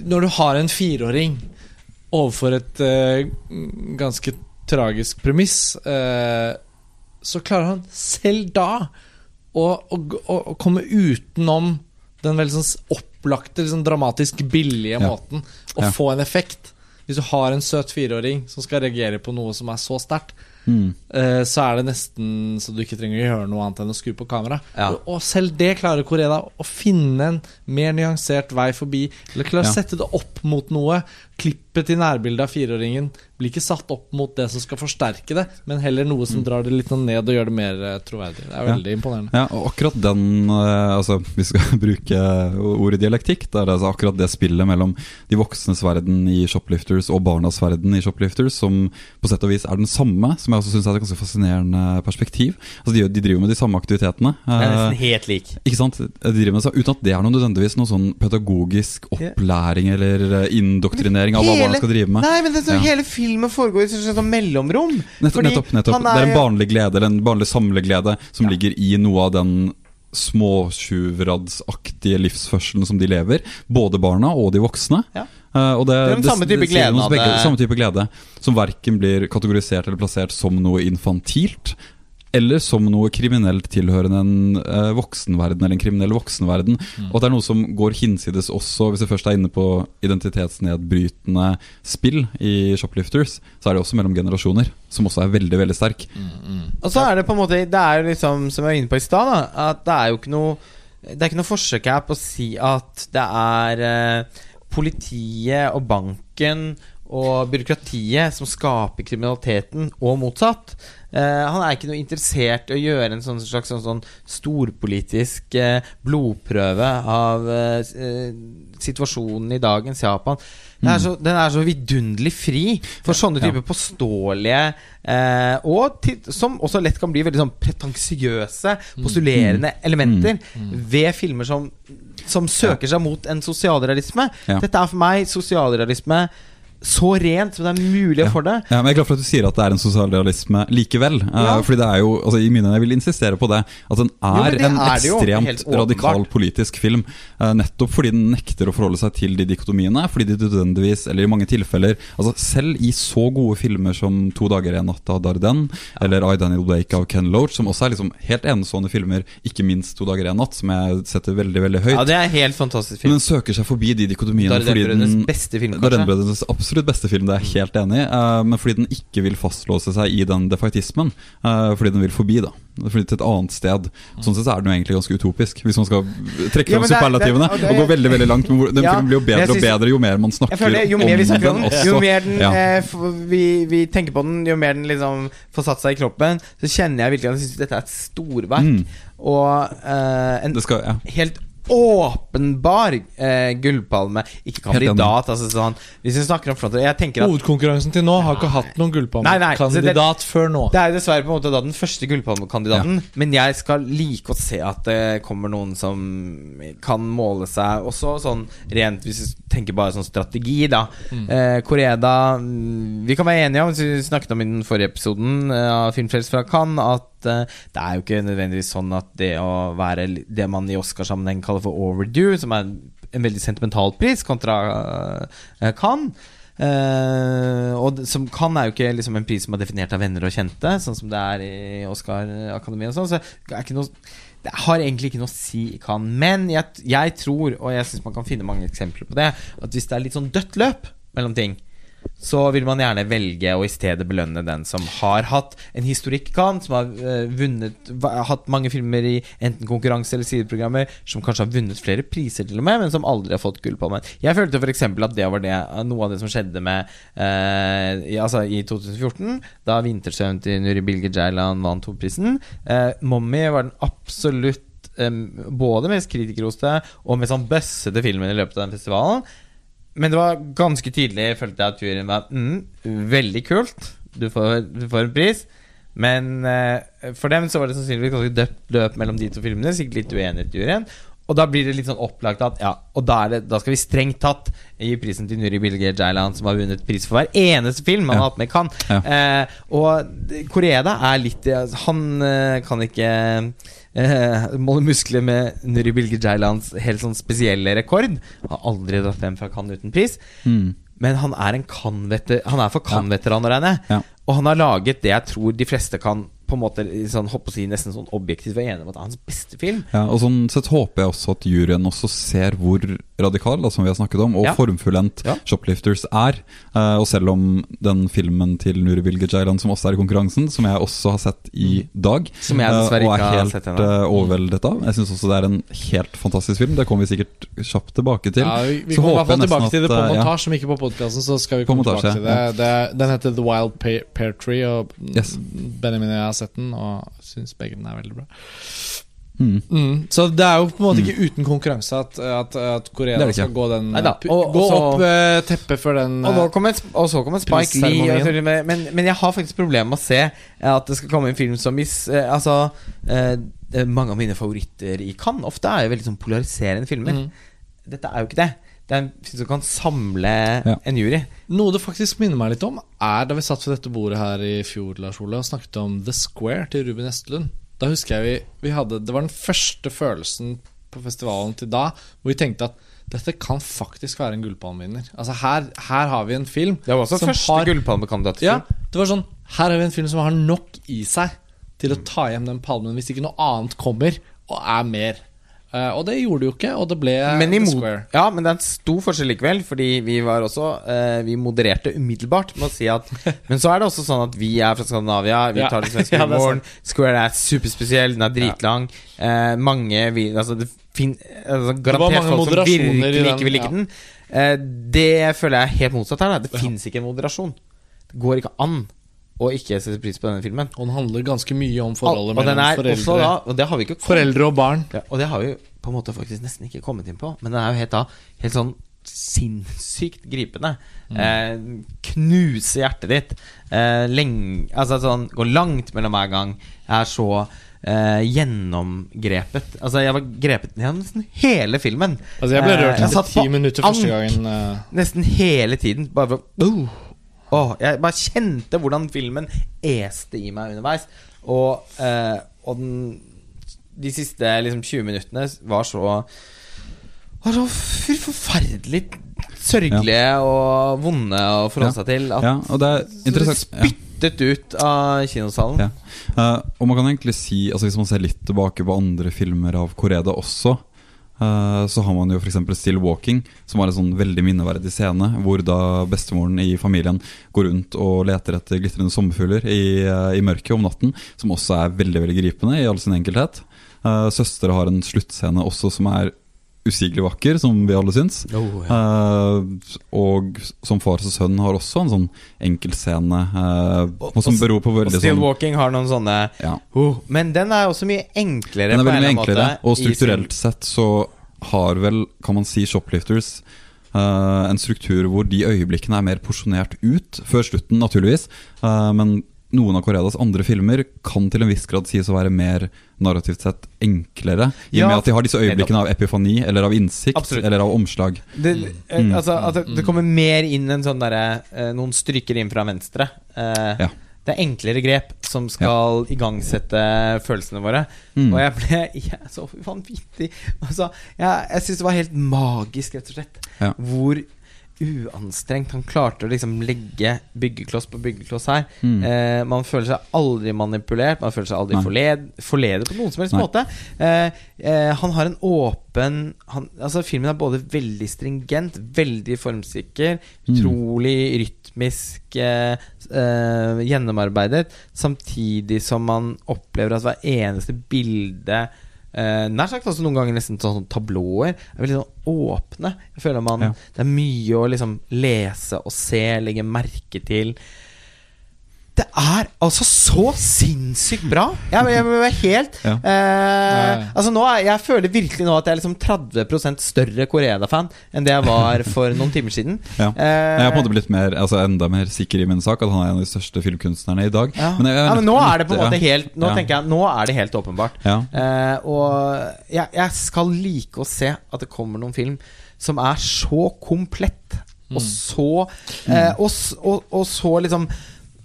når du har en fireåring overfor et uh, ganske tragisk premiss, uh, så klarer han selv da å, å, å, å komme utenom den veldig sånn opplagte, liksom dramatisk billige Ja. måten å Ja. få en effekt. Hvis du har en søt fireåring som skal reagere på noe som er så sterkt, Mm. eh, så er det nesten så du ikke trenger å gjøre noe annet enn å skru på kameraet. Ja. Og, selv det klarer Koreda å finne en mer nyansert vei forbi. Eller klarer å Ja. sette det opp mot noe. Klippet til nærbildet av fireåringen blir ikke satt opp mot det som skal forsterke det, men heller noe som drar det litt ned og gjør det mer eh, troverdig. Det er Ja. veldig imponerende. Ja, og akkurat den eh, Altså, vi skal bruke ordet dialektikk. Det er altså akkurat det spillet mellom de voksnes verden i Shoplifters og barnas verden i Shoplifters, som på sett og vis er den samme, som jeg også syns er et ganske fascinerende perspektiv. Altså, de, de driver med de samme aktivitetene. Det er eh, nesten helt lik. ikke sant? De driver med det, uten at det er noe nødvendigvis noe sånn pedagogisk opplæring eller eh, indoktrinering av hva Hele- barna skal drive med. Nei, men det, er så Ja. Hele filmen foregår i et sånn mellomrom. Nettopp, nettopp, nettopp. han Det er en barnlig glede, eller en barnlig samleglede, som ligger i noe av den småtjuvradsaktige livsførselen som de lever. Både barna og de voksne. Ja. Uh, og det, Det er den samme type det av begge. Samme type glede Som verken blir kategorisert eller plassert som noe infantilt. Eller som noe kriminelt tilhørende en eh, voksenverden eller en kriminell voksenverden. Og at det er noe som går hinsides også, hvis vi først er inne på identitetsnedbrytende spill i Shoplifters, så er det også mellom generasjoner, som også er veldig, veldig sterk. Og så er det på en måte Det er jo liksom, som jeg var inne på i stad, at det er jo ikke noe Det er ikke noe forsøk her på å si at det er eh, politiet og banken og byråkratiet som skaper kriminaliteten, og motsatt. Eh, han er ikke noe interessert i å gjøre en sånn slags sånn, sånn storpolitisk eh, blodprøve av eh, eh, situasjonen i dagens Japan. Den er, så, den er så vidunderlig fri for sånne Ja. typer påståelige eh, Og til, som også lett kan bli veldig sånn pretensiøse, postulerende elementer ved filmer som, som søker seg mot en sosialrealisme. Ja. Dette er for meg sosialrealisme så rent som det er mulig ja. for det. Ja, men Jeg er glad for at du sier at det er en sosialrealisme likevel. Ja. Uh, fordi det er jo, altså i mine Jeg vil insistere på det. At den Jo, er det en er jo, ekstremt radikal politisk film. Uh, nettopp fordi den nekter å forholde seg til de dikotomiene. Fordi de nødvendigvis, eller i mange tilfeller altså Selv i så gode filmer som 'To dager en natt' av Darden, eller 'I Daniel Blake' av Ken Loach, som også er liksom helt enestående filmer, ikke minst 'To dager en natt', som jeg setter veldig veldig høyt. Ja, det er helt fantastisk film Men den søker seg forbi de dikotomiene Darden-brødrenes beste film, kanskje. Absolutt beste film, det er jeg helt enig i. Uh, men fordi den ikke vil fastlåse seg i den defaitismen. Uh, fordi den vil forbi, da. Fordi til et annet sted. Sånn sett er den jo egentlig ganske utopisk, hvis man skal trekke Ja, det er- superlativene. og det- og gå veldig veldig langt. Men den Ja, filmen blir jo bedre synes, og bedre jo mer man snakker føler Jo mer vi snakker om den, også. jo mer den Ja. eh, vi, vi tenker på den, jo mer den liksom får satt seg i kroppen, så kjenner jeg virkelig at jeg syns dette er et storverk. Mm. Og eh, en skal, ja. helt åpenbar eh, gullpalme. Ikke kandidat, altså sånn Hvis vi snakker om fronter Jeg tenker at Hovedkonkurransen til nå har ikke hatt noen gullpalmekandidat før nå. det er jo dessverre på en måte da den første gullpalmekandidaten. Men jeg skal like å se at det kommer noen som kan måle seg også sånn rent Hvis vi tenker bare sånn strategi, da. Eh, Koreda mm, Vi kan være enige om, vi snakket om i den forrige episoden eh, av Filmfrelst fra Cannes, at eh, det er jo ikke nødvendigvis sånn at det å være det man i Oscarsammenheng kaller for overdue, som er en, veldig sentimental pris kontra uh, Cannes Eh, og som kan er jo ikke liksom en pris som er definert av venner og kjente, sånn som det er i Oscar-akademiet. sånn, Så det, noe, det har egentlig ikke noe å si i Cannes. Men jeg, jeg tror, og jeg syns man kan finne mange eksempler på det, at hvis det er litt sånn dødt løp mellom ting, så vil man gjerne velge å i stedet belønne den som har hatt en historikk kan, som har uh, vunnet hatt mange filmer i enten konkurranse eller sideprogrammer, som kanskje har vunnet flere priser til og med, men som aldri har fått Gullpalmen. Jeg følte f.eks. at det var det, noe av det som skjedde med uh, i, Altså i 2014, da 'Vintersøvn' til Nuri Bilge Ceylan vant hovedprisen. Uh, 'Mommy' var den absolutt um, både mest kritikerroste og mest sånn bøssete filmen i løpet av den festivalen. Men det var ganske tydelig, følte jeg, at juryen var mm, veldig kult. Du får, du får en pris. Men eh, for dem så var det sannsynligvis ganske døpt løp mellom de to filmene. Sikkert litt uenighet i juryen. Og da blir det litt sånn opplagt at ja, og da, det, da skal vi strengt tatt gi prisen til Nuri Bilge Jailand, som har vunnet pris for hver eneste film han Ja. har hatt med kan. Ja. Eh, og Koreda er litt Han eh, kan ikke eh, måle muskler med Nuri Bilge Jailands helt sånn spesielle rekord. Har aldri dratt hjem fra Cannes uten pris. Mm. Men han er en Cannes-veter- Han er for Cannes-veteran, regner jeg. Ja. Og han har laget det jeg tror de fleste kan på en måte sånn, si, nesten sånn objektivt være enig om at det er hans beste film. Ja, og sånn sett håper jeg også at juryen også ser hvor radikal, da, som vi har snakket om, og Ja. formfullendt Ja. Shoplifters er. Uh, og selv om den filmen til Nuri Bilge som også er i konkurransen, som jeg også har sett i dag, Som jeg eh, uh, og er har helt eh, overveldet av. Jeg syns også det er en helt fantastisk film. Det kommer vi sikkert kjapt tilbake til. Ja, vi, vi kommer i hvert fall tilbake til det på montasje, om ikke på podkasten. Så skal vi komme tilbake til det. det. Den heter The Wild Pear, Pear Tree, og Yes. Benjamin og jeg har sett den, og syns begge den er veldig bra. Mm. Mm. Så det er jo på en måte ikke uten konkurranse at, at, at Korea skal gå den Og- Gå og så- opp eh, teppet for den Og, nå eh, kommer, og så kommer Spike Lee. og Men, men jeg har faktisk problemer med å se at det skal komme en film som is, eh, Altså Mange av mine favoritter i Cannes ofte er jo veldig sånn polariserende filmer. Mm. Dette er jo ikke det. Det er en film som kan samle Ja. en jury. Noe det faktisk minner meg litt om, er da vi satt ved dette bordet her i fjor Lars Ole, og snakket om The Square til Ruben Estelund. Da husker jeg vi, vi hadde Det var den første følelsen på festivalen til da hvor vi tenkte at dette kan faktisk være en gullpalmevinner. Altså her, her har vi en film Det var også første har- gullpalmekandidat. Ja, det var sånn Her har vi en film som har nok i seg til å ta hjem den palmen hvis ikke noe annet kommer og er mer. Eh, og det gjorde det jo ikke, og det ble Men, imot, Square. ja, men det er en stor forskjell likevel, fordi vi var også uh, Vi modererte umiddelbart med å si at Men så er det også sånn at vi er fra Skandinavia, vi Ja. tar den svenske Ja, det er. Square er superspesiell, den er dritlang. Eh, mange vi, Altså, det fin, altså, garantert folk som virkelig ikke vil like ja. den. Det føler jeg er helt motsatt her. Da. Det fins ikke en moderasjon. Det går ikke an å ikke setter pris på denne filmen. Og den handler ganske mye om Og, forholdet og den mellom foreldre, da Og det har vi ikke kommet- foreldre og barn. ja, Og det har vi på en måte faktisk nesten ikke kommet inn på. Men den er jo helt da Helt sånn sinnssykt gripende. Eh, knuse hjertet ditt. Eh, lenge Altså sånn Går langt mellom hver gang. Jeg er så eh, gjennomgrepet. Altså, jeg var grepet gjennom nesten hele filmen. Altså Jeg ble Eh, rørt etter ti minutter første gangen. eh, Nesten hele tiden. Bare for uh. Åh, Jeg bare kjente hvordan filmen este i meg underveis. Og, eh, og den, de siste liksom, 20 minuttene var så Var så forferdelig sørgelige og vonde å forholde Ja. seg til. At Ja, og det er interessant ja. spyttet ut av kinosalen. Ja. Uh, og man kan egentlig si altså Hvis man ser litt tilbake på andre filmer av Koreda også, så har man jo f.eks. Still Walking, som var en sånn veldig minneverdig scene, hvor da bestemoren i familien går rundt og leter etter glitrende sommerfugler i, eh, i mørket om natten, som også er veldig veldig gripende i all sin enkelhet. Uh, Søstre har en sluttscene også som er usigelig vakker, som vi alle syns. Oh, ja. Eh, og som far og sønn har også en sånn enkeltscene eh, Og- som beror på Og veldig Still sånn Walking har noen sånne ja, oh, Men den er også mye enklere. Den er veldig mye enklere, måte og strukturelt sin- sett så har vel, kan man si, Shoplifters eh, en struktur hvor de øyeblikkene er mer porsjonert ut, før slutten naturligvis. Eh, men noen av Koreadas andre filmer kan til en viss grad sies å være mer narrativt sett enklere. I Ja, og med at de har disse øyeblikkene av epifani, eller av innsikt, Absolutt. eller av omslag. det, eh, Mm. Altså at det, kommer mer inn en sånn derre eh, Noen stryker inn fra venstre. Eh, Ja. Det er enklere grep som skal igangsette følelsene våre. Mm. Og jeg ble jeg så vanvittig Altså, jeg, jeg syns det var helt magisk, rett og slett, Ja. hvor uanstrengt han klarte å liksom legge byggekloss på byggekloss her. Mm. Eh, man føler seg aldri manipulert, man føler seg aldri forled, forledet på noen som helst Nei. måte. Eh, eh, han har en åpen han, Altså Filmen er både veldig stringent, veldig formsikker, Mm. utrolig rytmisk eh, eh, gjennomarbeidet, samtidig som man opplever at hver eneste bilde Eh, nær sagt altså noen ganger nesten sånn, tablåer er veldig sånn åpne. Jeg føler man Ja. Det er mye å liksom lese og se, legge merke til. Det er altså så sinnssykt bra! Jeg, jeg, jeg helt Ja. eh, Altså nå er, Jeg føler virkelig nå at jeg er liksom 30% større Koreda-fan enn det jeg var for noen timer siden. Ja. Eh, Jeg har på en måte blitt mer, altså enda mer sikker i min sak, at han er en av de største filmkunstnerne i dag. ja. Men, jeg, ja, men nå er det på en måte helt Nå tenker jeg Nå er det helt åpenbart. Ja. Eh, og jeg, skal like å se at det kommer noen film som er så komplett, og så eh, og, og, og så liksom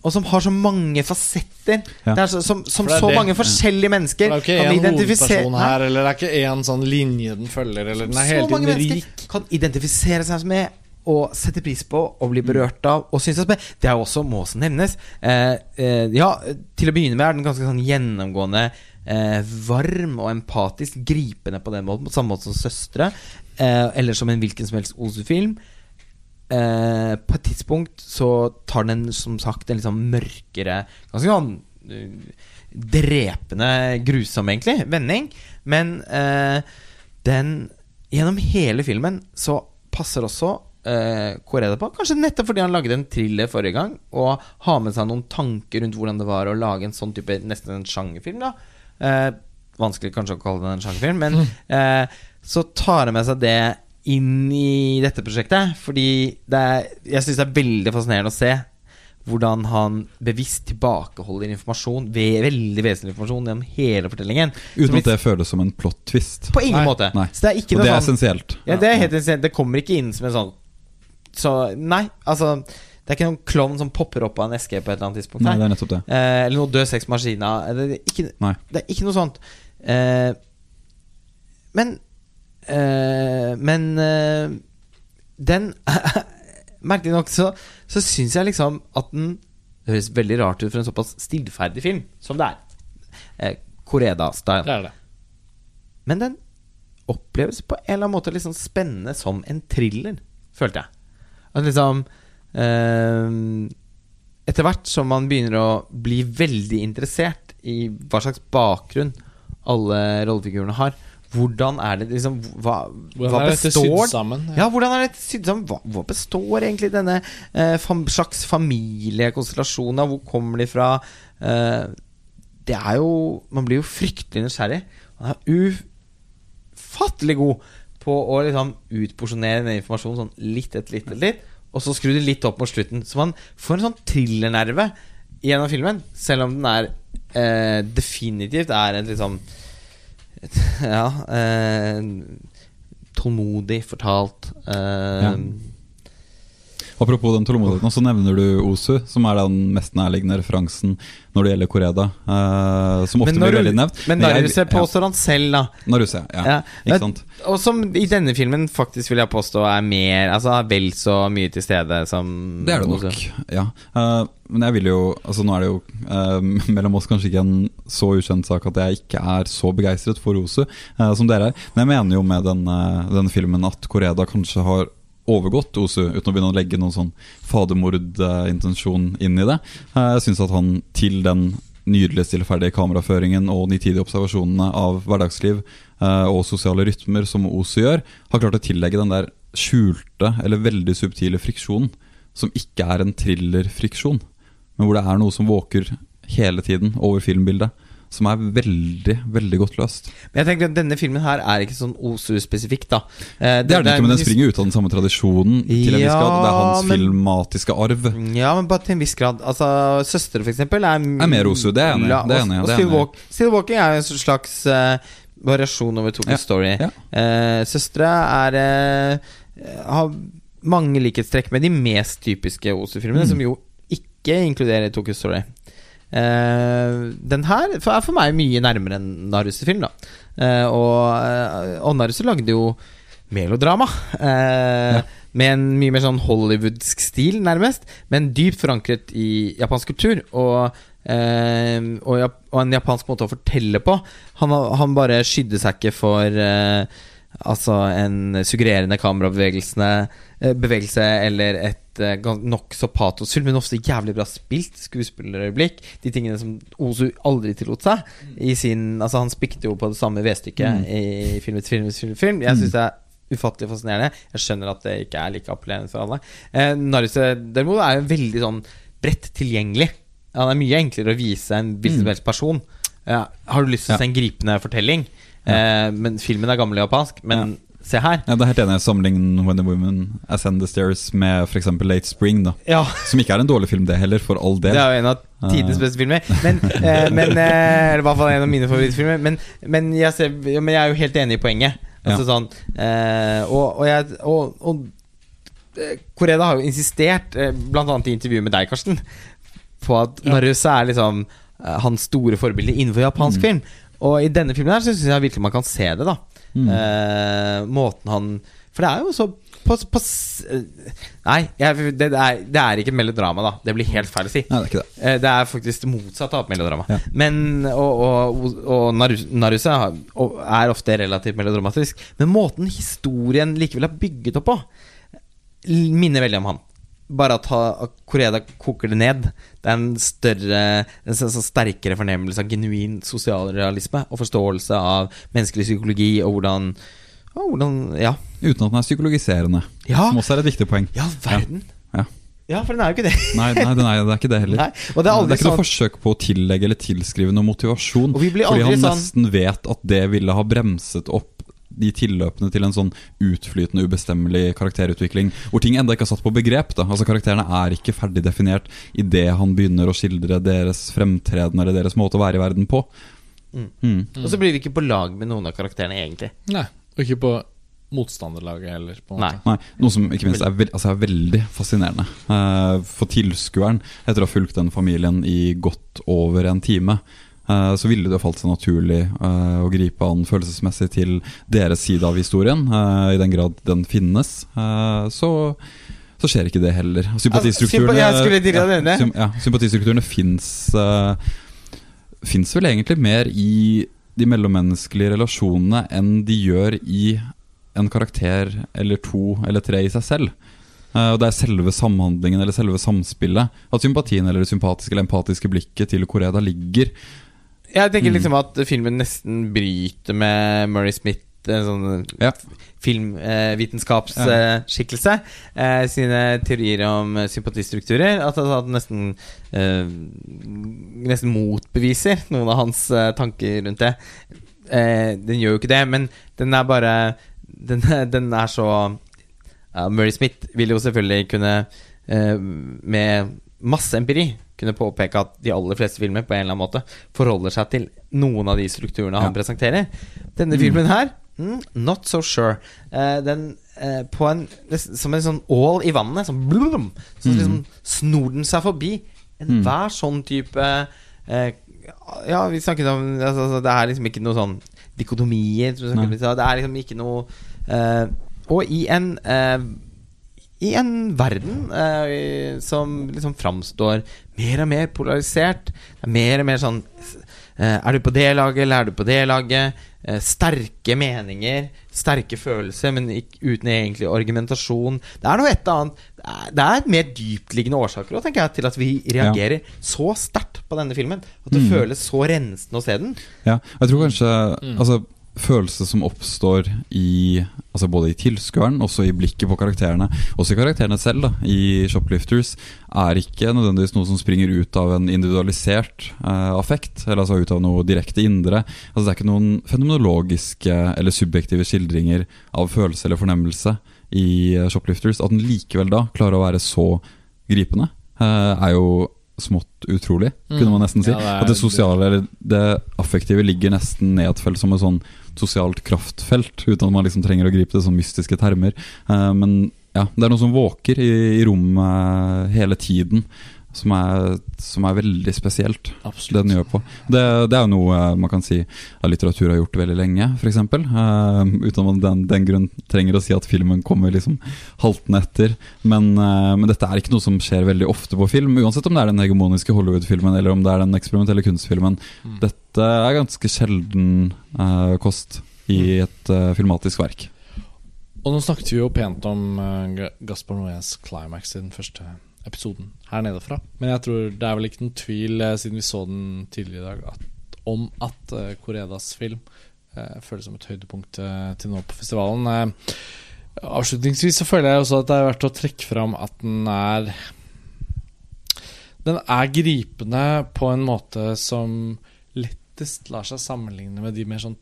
og som har så mange fasetter. Ja. Det er så, som som det er så det. mange forskjellige mennesker Det er ikke kan én hovedperson her, eller det er ikke én sånn linje den følger, eller den er hele så mange tiden mennesker rik. kan identifisere seg med og sette pris på og bli berørt av. Og synes at Det er jo også, må også nevnes eh, eh, Ja, til å begynne med er den ganske sånn gjennomgående eh, varm og empatisk, gripende på den måten, på samme måte som søstre. Eh, eller som en hvilken som helst Ozu-film. Eh, på et tidspunkt så tar den som sagt en litt sånn mørkere Ganske sånn eh, drepende, grusom, egentlig, vending. Men eh, den Gjennom hele filmen så passer også eh, Koreda på, kanskje nettopp fordi han lagde en thriller forrige gang, og har med seg noen tanker rundt hvordan det var å lage en sånn type nesten en sjangerfilm. da eh, Vanskelig kanskje å kalle det en sjangerfilm, men eh, så tar han med seg det inn i dette prosjektet. Fordi det er, jeg syns det er veldig fascinerende å se hvordan han bevisst tilbakeholder informasjon, ve veldig vesentlig informasjon, gjennom hele fortellingen. Uten at det føles som en plot twist. På ingen Nei. måte. Nei. Det er ikke Og det er sånn essensielt. ja, det er helt essensielt. Det kommer ikke inn som en sånn Så nei, altså Det er ikke noen klovn som popper opp av en eske på et eller annet tidspunkt. Nei, det er nettopp det. Eh, eller noe død sex maskina. Det, er ikke, det er ikke noe sånt. Eh, men Men eh, den Merkelig nok så, så syns jeg liksom at den Det høres veldig rart ut for en såpass stillferdig film som det er. Eh, Koreda-style. Det er det. Men den oppleves på en eller annen måte sånn spennende som en thriller, følte jeg. At liksom eh, Etter hvert som man begynner å bli veldig interessert i hva slags bakgrunn alle rollefigurene har, hvordan er det liksom Hva, Hvordan hva er dette sydd sammen? Ja, hvordan er dette sydd sammen? Hva, hva består egentlig denne eh, fam, slags familiekonstellasjonen av? Hvor kommer de fra? Eh, det er jo Man blir jo fryktelig nysgjerrig. Han er ufattelig god på å liksom utporsjonere den informasjonen sånn litt etter litt etter litt, og så skru det litt opp mot slutten. Så man får en sånn thrillernerve gjennom filmen, selv om den er eh, definitivt er et liksom et, Ja eh, Tålmodig fortalt. Eh, Ja. Apropos den tålmodigheten, så nevner du Osu, som er den mest nærliggende referansen når det gjelder Koreda. eh, som ofte blir veldig nevnt. Men Naruse påstår han selv, da. Naruse, ja. Ja. Ikke sant? Og som i denne filmen faktisk vil jeg påstå er mer Altså er vel så mye til stede som Det er det nok, ja. Eh, men jeg vil jo Altså Nå er det jo eh, mellom oss kanskje ikke en så ukjent sak at jeg ikke er så begeistret for Osu eh, som dere er. Men jeg mener jo med denne, denne filmen at Koreda kanskje har overgått Osu, uten å begynne å legge noen sånn fadermordintensjon inn i det. Eh, jeg syns at han til den nydelige stillferdige kameraføringen og nitidige observasjonene av hverdagsliv eh, og sosiale rytmer som Osu gjør, har klart å tillegge den der skjulte eller veldig subtile friksjonen, som ikke er en thrillerfriksjon, men hvor det er noe som våker hele tiden over filmbildet, som er veldig, veldig godt løst. Men jeg tenker at denne filmen her er ikke sånn Osu-spesifikk, da. Eh, Det er det ikke, men den springer ut av den samme tradisjonen til en viss grad. Det er hans men- filmatiske arv. Ja, men bare til en viss grad. Altså, Søstre, for eksempel, er Er mer Osu, det er jeg enig i, det det Still Walking er en slags uh, variasjon over Tokyo Ja, Story. ja. Uh, søstre er uh, har mange likhetstrekk med de mest typiske Osu-filmene, Mm. som jo ikke inkluderer Tokyo Story. Eh, den her er for meg mye nærmere en Naruse-film, da. Uh, og, eh, og Naruse lagde jo melodrama. Eh, Med en mye mer sånn hollywoodsk stil, nærmest. Men dypt forankret i japansk kultur. Og, uh, og, og en japansk måte å fortelle på. Han, han bare skydde seg ikke for eh, Altså en suggererende kamerabevegelse eh, eller et eh, gan- nokså patosfullt, men ofte jævlig bra spilt skuespillerøyeblikk. De tingene som Ozu aldri tillot seg. I sin, altså Han spikte jo på det samme vedstykket i film etter film. film, film. Jeg syns det er ufattelig fascinerende. Jeg skjønner at det ikke er like appellerende for alle. Eh, Naruse derimot er jo veldig sånn bredt tilgjengelig. Han er mye enklere å vise en hvilken som helst person. Ja, har du lyst til å se en gripende fortelling? Eh, men filmen er gammel japansk. Men se her. Ja, det er helt enig. Sammenlign When the Women Ascend the Stairs med f.eks. Late Spring, da. Ja, Som ikke er en dårlig film, det heller, for all del. det er jo en av tidenes beste filmer. Men, eh, men eh, Eller i hvert fall en av mine favorittfilmer. Men, men, jeg, ser, ja, men jeg er jo helt enig i poenget. Altså sånn eh, Og, og jeg og, og Koreda har jo insistert, bl.a. i intervjuet med deg, Karsten, på at Naruse er liksom hans store forbilde innenfor japansk film. Og i denne filmen her så syns jeg virkelig man kan se det, da. Mm. Eh, måten han For det er jo så på, på, eh, Nei, jeg, det, er, det er ikke melodrama, da. Det blir helt feil å si. Nei, det er ikke det. Eh, Det er faktisk det motsatte av melodrama. Ja. Men, og og, og Naru- Naruse er ofte relativt melodramatisk. Men måten historien likevel er bygget opp på, minner veldig om han. Bare at Koreda koker det ned. Det er en større En sånn så sterkere fornemmelse av genuin sosialrealisme og forståelse av menneskelig psykologi og hvordan, og hvordan Ja, Uten at den er psykologiserende, Ja. som også er et viktig poeng. ja verden. Ja. Ja, for den er jo ikke det. Nei, nei, den er, det er ikke det heller. Nei, det er aldri ikke noe sånn forsøk på å tillegge eller tilskrive noe motivasjon. Og vi blir fordi han sånn- nesten vet at det ville ha bremset opp de tilløpene til en sånn utflytende, ubestemmelig karakterutvikling. Hvor ting enda ikke er satt på begrep. da Altså Karakterene er ikke ferdig definert idet han begynner å skildre deres fremtreden eller deres måte å være i verden på. Mm. Mm. Og så blir vi ikke på lag med noen av karakterene, egentlig. Nei, og ikke på motstanderlaget heller. På en Nei. måte. Nei, Noe som ikke minst er, veld, altså er veldig fascinerende. Eh, for tilskueren, etter å ha fulgt den familien i godt over en time, så ville det falt seg naturlig eh, å gripe an følelsesmessig til deres side av historien, eh, i den grad den finnes. Eh, så så skjer ikke det heller. Sympatistrukturene, Altså, sympa- ja, sympatistrukturene fins uh, Fins vel egentlig mer i de mellommenneskelige relasjonene enn de gjør i en karakter eller to eller tre i seg selv. Eh, og Det er selve samhandlingen eller selve samspillet. At sympatien eller det sympatiske eller empatiske blikket til Koreda ligger Jeg tenker liksom at filmen nesten bryter med Murray Smith, en sånn Ja. filmvitenskapsskikkelse, eh, sine teorier om eh, sympatistrukturer. At han nesten eh, Nesten motbeviser noen av hans eh, tanker rundt det. Eh, den gjør jo ikke det, men den er bare Den, den er så ja, Murray Smith vil jo selvfølgelig kunne, eh, med masse empiri, kunne påpeke at de aller fleste filmer på en eller annen måte forholder seg til noen av de strukturene han Ja. presenterer. Denne filmen her, mm, not so sure. Uh, den uh, på en Som en sånn ål i vannet. Sånn blum, Så liksom snor den seg forbi enhver sånn type uh, Ja, vi snakket om altså, Det er liksom ikke noe sånn dikotomier. Det er liksom ikke noe Og i en i en verden eh, som liksom framstår mer og mer polarisert. Det er mer og mer sånn eh, Er du på det laget, eller er du på det laget? Eh, sterke meninger, sterke følelser, men ikke, uten egentlig argumentasjon. Det er noe et annet Det er, er mer dyptliggende årsaker også, tenker jeg, til at vi reagerer så sterkt på denne filmen. At det føles så rensende å se den. Ja, jeg tror kanskje Altså Følelser som oppstår i Altså både i tilskueren, også i blikket på karakterene, også i karakterene selv, da, i Shoplifters, er ikke nødvendigvis noe som springer ut av en individualisert eh, affekt, eller altså ut av noe direkte indre. Altså Det er ikke noen fenomenologiske eller subjektive skildringer av følelse eller fornemmelse i eh, Shoplifters. At den likevel da klarer å være så gripende, eh, er jo smått utrolig, kunne man nesten si. Ja, det er- At det sosiale eller det affektive ligger nesten nedfelt som en sånn sosialt kraftfelt, uten at man liksom trenger å gripe det som mystiske termer. Eh, men ja, det er noe som våker i, i rommet hele tiden, som er, som er veldig spesielt. Det den gjør på. Det, det er jo noe eh, man kan si at litteratur har gjort veldig lenge, f.eks. Uh, uten at man den, den grunn trenger å si at filmen kommer liksom haltende etter. Men, uh, men dette er ikke noe som skjer veldig ofte på film, uansett om det er den hegemoniske Hollywood-filmen eller om det er den eksperimentelle kunstfilmen. Mm. Dette er ganske sjelden uh, kost i et uh, filmatisk verk. Og nå snakket vi jo pent om uh, Gaspar Noés climax i den første episoden her nede fra. Men jeg tror det er vel ikke noen tvil, eh, siden vi så den tidligere i dag, at, om at uh, Koredas film uh, føles som et høydepunkt uh, til nå på festivalen. Avslutningsvis så føler jeg også at det er verdt å trekke fram at den er Den er gripende på en måte som lettest lar seg sammenligne med de mer sånn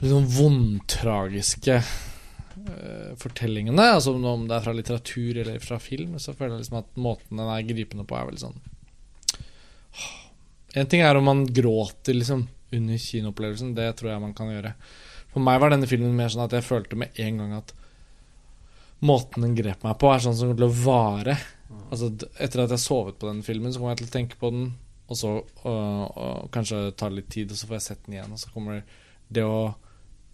litt sånn vondtragiske fortellingene. Altså om det er fra litteratur eller fra film, så føler jeg liksom at måten den er gripende på, er veldig sånn En ting er om man gråter liksom under kinoopplevelsen, det tror jeg man kan gjøre. For meg var denne filmen mer sånn at jeg følte med en gang at måten den grep meg på, er sånn som kommer til å vare. Altså Etter at jeg sovet på den filmen, så kommer jeg til å tenke på den, og så og, og kanskje ta litt tid, og så får jeg sett den igjen, og så kommer det å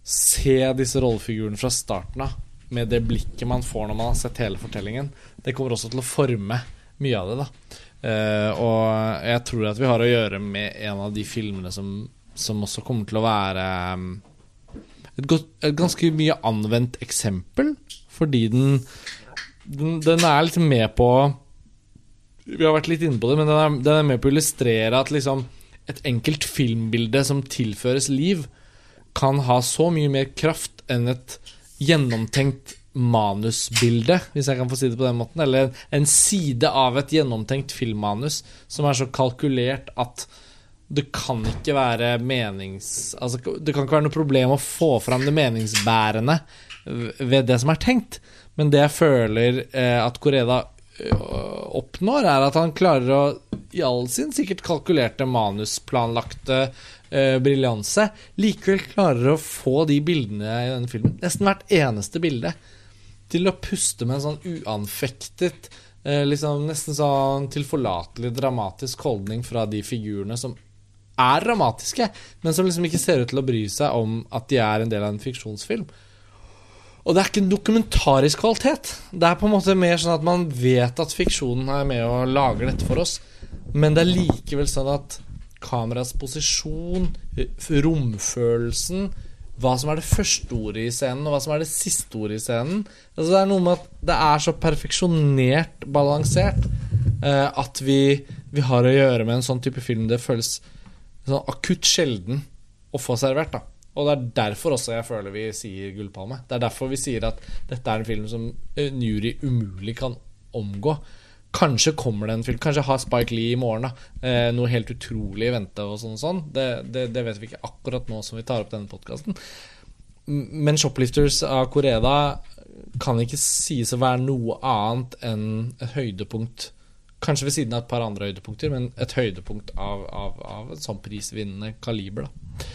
se disse rollefigurene fra starten av, med det blikket man får når man har sett hele fortellingen, det kommer også til å forme mye av det, da. Eh, og jeg tror at vi har å gjøre med en av de filmene som, som også kommer til å være um, et, godt, et ganske mye anvendt eksempel, fordi den, den, den er litt med på Vi har vært litt inne på det, men den er, den er med på å illustrere at liksom et enkelt filmbilde som tilføres liv, kan ha så mye mer kraft enn et gjennomtenkt manusbilde, hvis jeg kan få si det på den måten. Eller en side av et gjennomtenkt filmmanus som er så kalkulert at det kan ikke være menings... Altså, det kan ikke være noe problem å få fram det meningsbærende ved det som er tenkt. Men det jeg føler eh, at Koreda eh, oppnår, er at han klarer å, i all sin sikkert kalkulerte, manusplanlagte eh, briljanse, likevel klarer å få de bildene i denne filmen, nesten hvert eneste bilde, til å puste med en sånn uanfektet eh, liksom Nesten sånn tilforlatelig dramatisk holdning fra de figurene som er dramatiske, men som liksom ikke ser ut til å bry seg om at de er en del av en fiksjonsfilm. Og det er ikke en dokumentarisk kvalitet. Det er på en måte mer sånn at man vet at fiksjonen er med og lager dette for oss, men det er likevel sånn at kameras posisjon, romfølelsen, hva som er det første ordet i scenen, og hva som er det siste ordet i scenen altså Det er noe med at det er så perfeksjonert balansert eh, at vi, vi har å gjøre med en sånn type film det føles sånn akutt sjelden å få servert. da Og det er derfor også jeg føler vi sier Gullpalme. Det er derfor vi sier at dette er en film som en jury umulig kan omgå. Kanskje kommer det en film Kanskje har Spike Lee i morgen da eh, noe helt utrolig i vente. og sånn, og sånn. Det, det, det vet vi ikke akkurat nå som vi tar opp denne podkasten. Men Shoplifters av Koreda kan ikke sies å være noe annet enn et høydepunkt. Kanskje ved siden av et par andre høydepunkter, men et høydepunkt av, av, av et sånn prisvinnende kaliber. da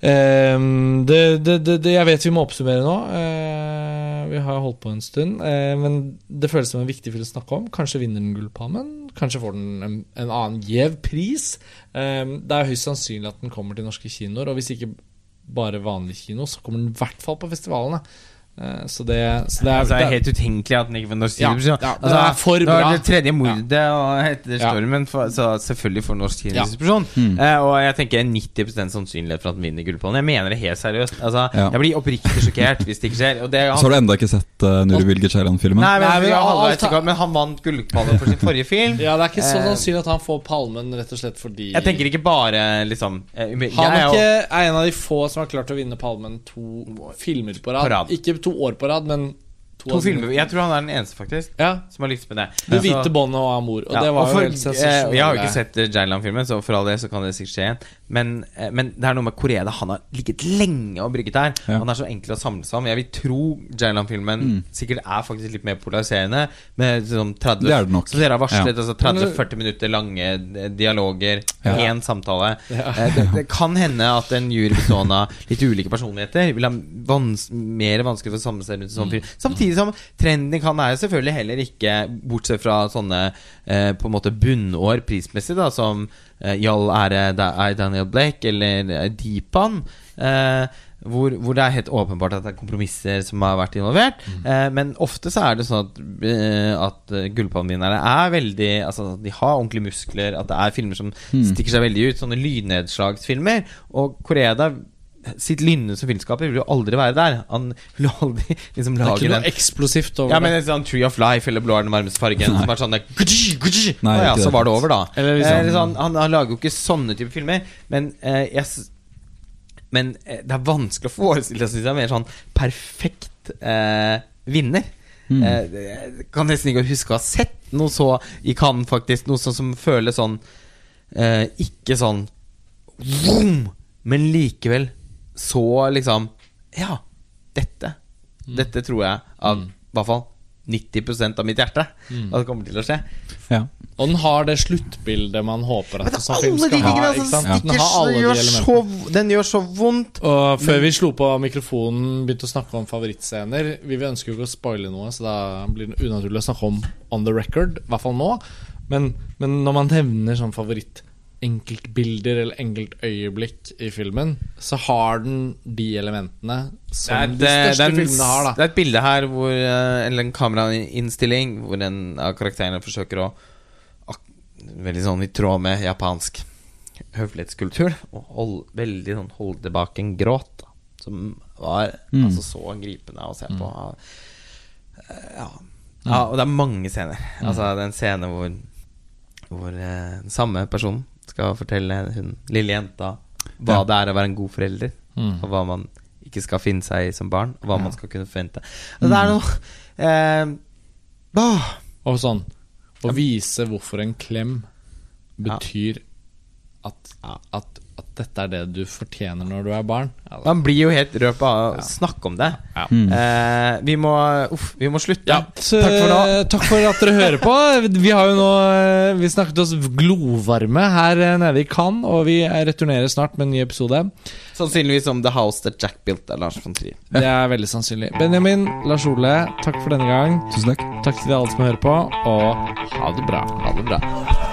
Ehm, det, det, det, jeg vet vi må oppsummere nå. Eh, vi har holdt på en stund. eh, men det føles som en viktig film å snakke om. Kanskje vinner den Gullpalmen. Kanskje får den en, en annen gjev pris. Ehm, det er høyst sannsynlig at den kommer til norske kinoer. Og hvis ikke bare vanlig kino, så kommer den i hvert fall på festivalene. Eh, så det, så det er, altså, det er det- helt utenkelig at den ikke får norsk Ja, kino. ja, det er for bra. det tredje mordet og etter Stormen, for, så selvfølgelig får norsk Ja. kinodistribusjon. Mm. Uh, og jeg tenker 90 sannsynlighet for at den vinner Gullpallen. Jeg mener det helt seriøst. Altså, Ja. Jeg blir oppriktig sjokkert hvis det ikke skjer. Og det, Så har du enda ikke sett uh, Nuri Bilge Ceylan-filmen? Nei, men, Nei, men halvveis men han vant Gullpallen for sin forrige film. Ja, det er ikke så Eh, sannsynlig at han får palmen rett og slett fordi Jeg tenker ikke bare liksom eh, jeg Han er er ikke er en av de få som har klart å vinne Palmen to filmer på rad. På rad. Ikke to år på rad, men to, To filmer Jeg tror han er den eneste, faktisk, Ja. som har lykkes med det. Det ja. hvite båndet og Amor. Og Ja, det var og jo for, helt eh. Jeg har jo ikke sett eh, Jailan-filmen, så for all det så kan det sikkert skje igjen. Men, eh, men det er noe med Koreda. Han har ligget lenge og brygget her. Ja. Han er så enkel å samle seg om. Jeg vil tro Jailan-filmen Mm. sikkert er faktisk litt mer polariserende. Med sånn 30 Det er det nok. Så dere har varslet. Ja. Altså 30-40 minutter lange eh, dialoger. Ja. Én samtale. Ja. Eh, Det, det kan hende at en jury bestående av litt ulike personligheter vil ha vans mer vanskelig for å samle seg rundt en sånn film. Samtidig som trenden kan er selvfølgelig heller ikke, bortsett fra sånne eh, på en måte bunnår prismessig, da, som eh, Jall ære er Daniel Blake eller eh, Deepan. Eh, hvor, hvor det er helt åpenbart at det er kompromisser som har vært involvert. Eh, men ofte så er det sånn at, eh, at eh, gullpalmevinnerne er veldig Altså De har ordentlige muskler, at det er filmer som stikker seg veldig ut. Sånne lynnedslagsfilmer. Og Koreda sitt lynne som filmskaper vil jo aldri være der. Han vil jo aldri liksom Det er lage ikke den noe eksplosivt over ja, men sånn Tree of Life eller Blå er den varmeste fargen. Som er sånn der, gudji, gudji. Nei, ja, så var det over, da. Eller liksom- Eh, liksom, han, han lager jo ikke sånne typer filmer. Men eh, jeg Men eh, det er vanskelig å forestille seg en mer sånn perfekt eh, vinner. Mm. Jeg kan nesten ikke huske å ha sett noe så i Cannes, faktisk. Noe sånn som føles sånn eh, Ikke sånn vroom, men likevel så liksom Ja, dette. Dette tror jeg av i hvert fall 90% av mitt hjerte at det kommer til å skje. Ja. Og den har det sluttbildet man håper at en film skal ha. Ikke sant? Ja. Den har så alle de gjør elementene. så, Den gjør så vondt. Og før vi slo på mikrofonen, begynte å snakke om favorittscener Vi vil ønsker jo ikke å spoile noe, så da blir det unaturlig å snakke om on the record. I hvert fall nå. Men, men når man nevner sånn favoritt enkeltbilder eller enkeltøyeblikk i filmen, så har den de elementene som de største en- filmene har. da det er et bilde her hvor eh, Eller en kamerainnstilling hvor en av karakterene forsøker å Veldig sånn i tråd med japansk høflighetskultur. Og hold, veldig sånn holde tilbake en gråt. Da, som var Mm. altså så gripende å se på. Eh, Ja. ja, og det er mange scener. Altså det er en scene hvor Hvor eh, den samme person skal fortelle hun lille jenta hva Ja. det er å være en god forelder. Mm. Og hva man ikke skal finne seg i som barn, og hva man skal kunne forvente. Det er noe eh, Og sånn Å vise hvorfor en klem betyr at, at dette er det du fortjener når du er barn. Eller? Man blir jo helt rød på å snakke om det. Ja. Mm. Eh, vi, må, uff, vi må slutte. Ja, så, Takk for nå. Takk for at dere hører på. Vi har jo nå eh, Vi snakket oss glovarme her eh, nede i Cannes, og vi returnerer snart med en ny episode. Sannsynligvis om The House That Jack Built av Lars von Trier. Det er veldig sannsynlig. Benjamin, Lars Ole, takk for denne gang. Tusen takk. Takk til alle som hører på, og ha det bra. Ha det bra.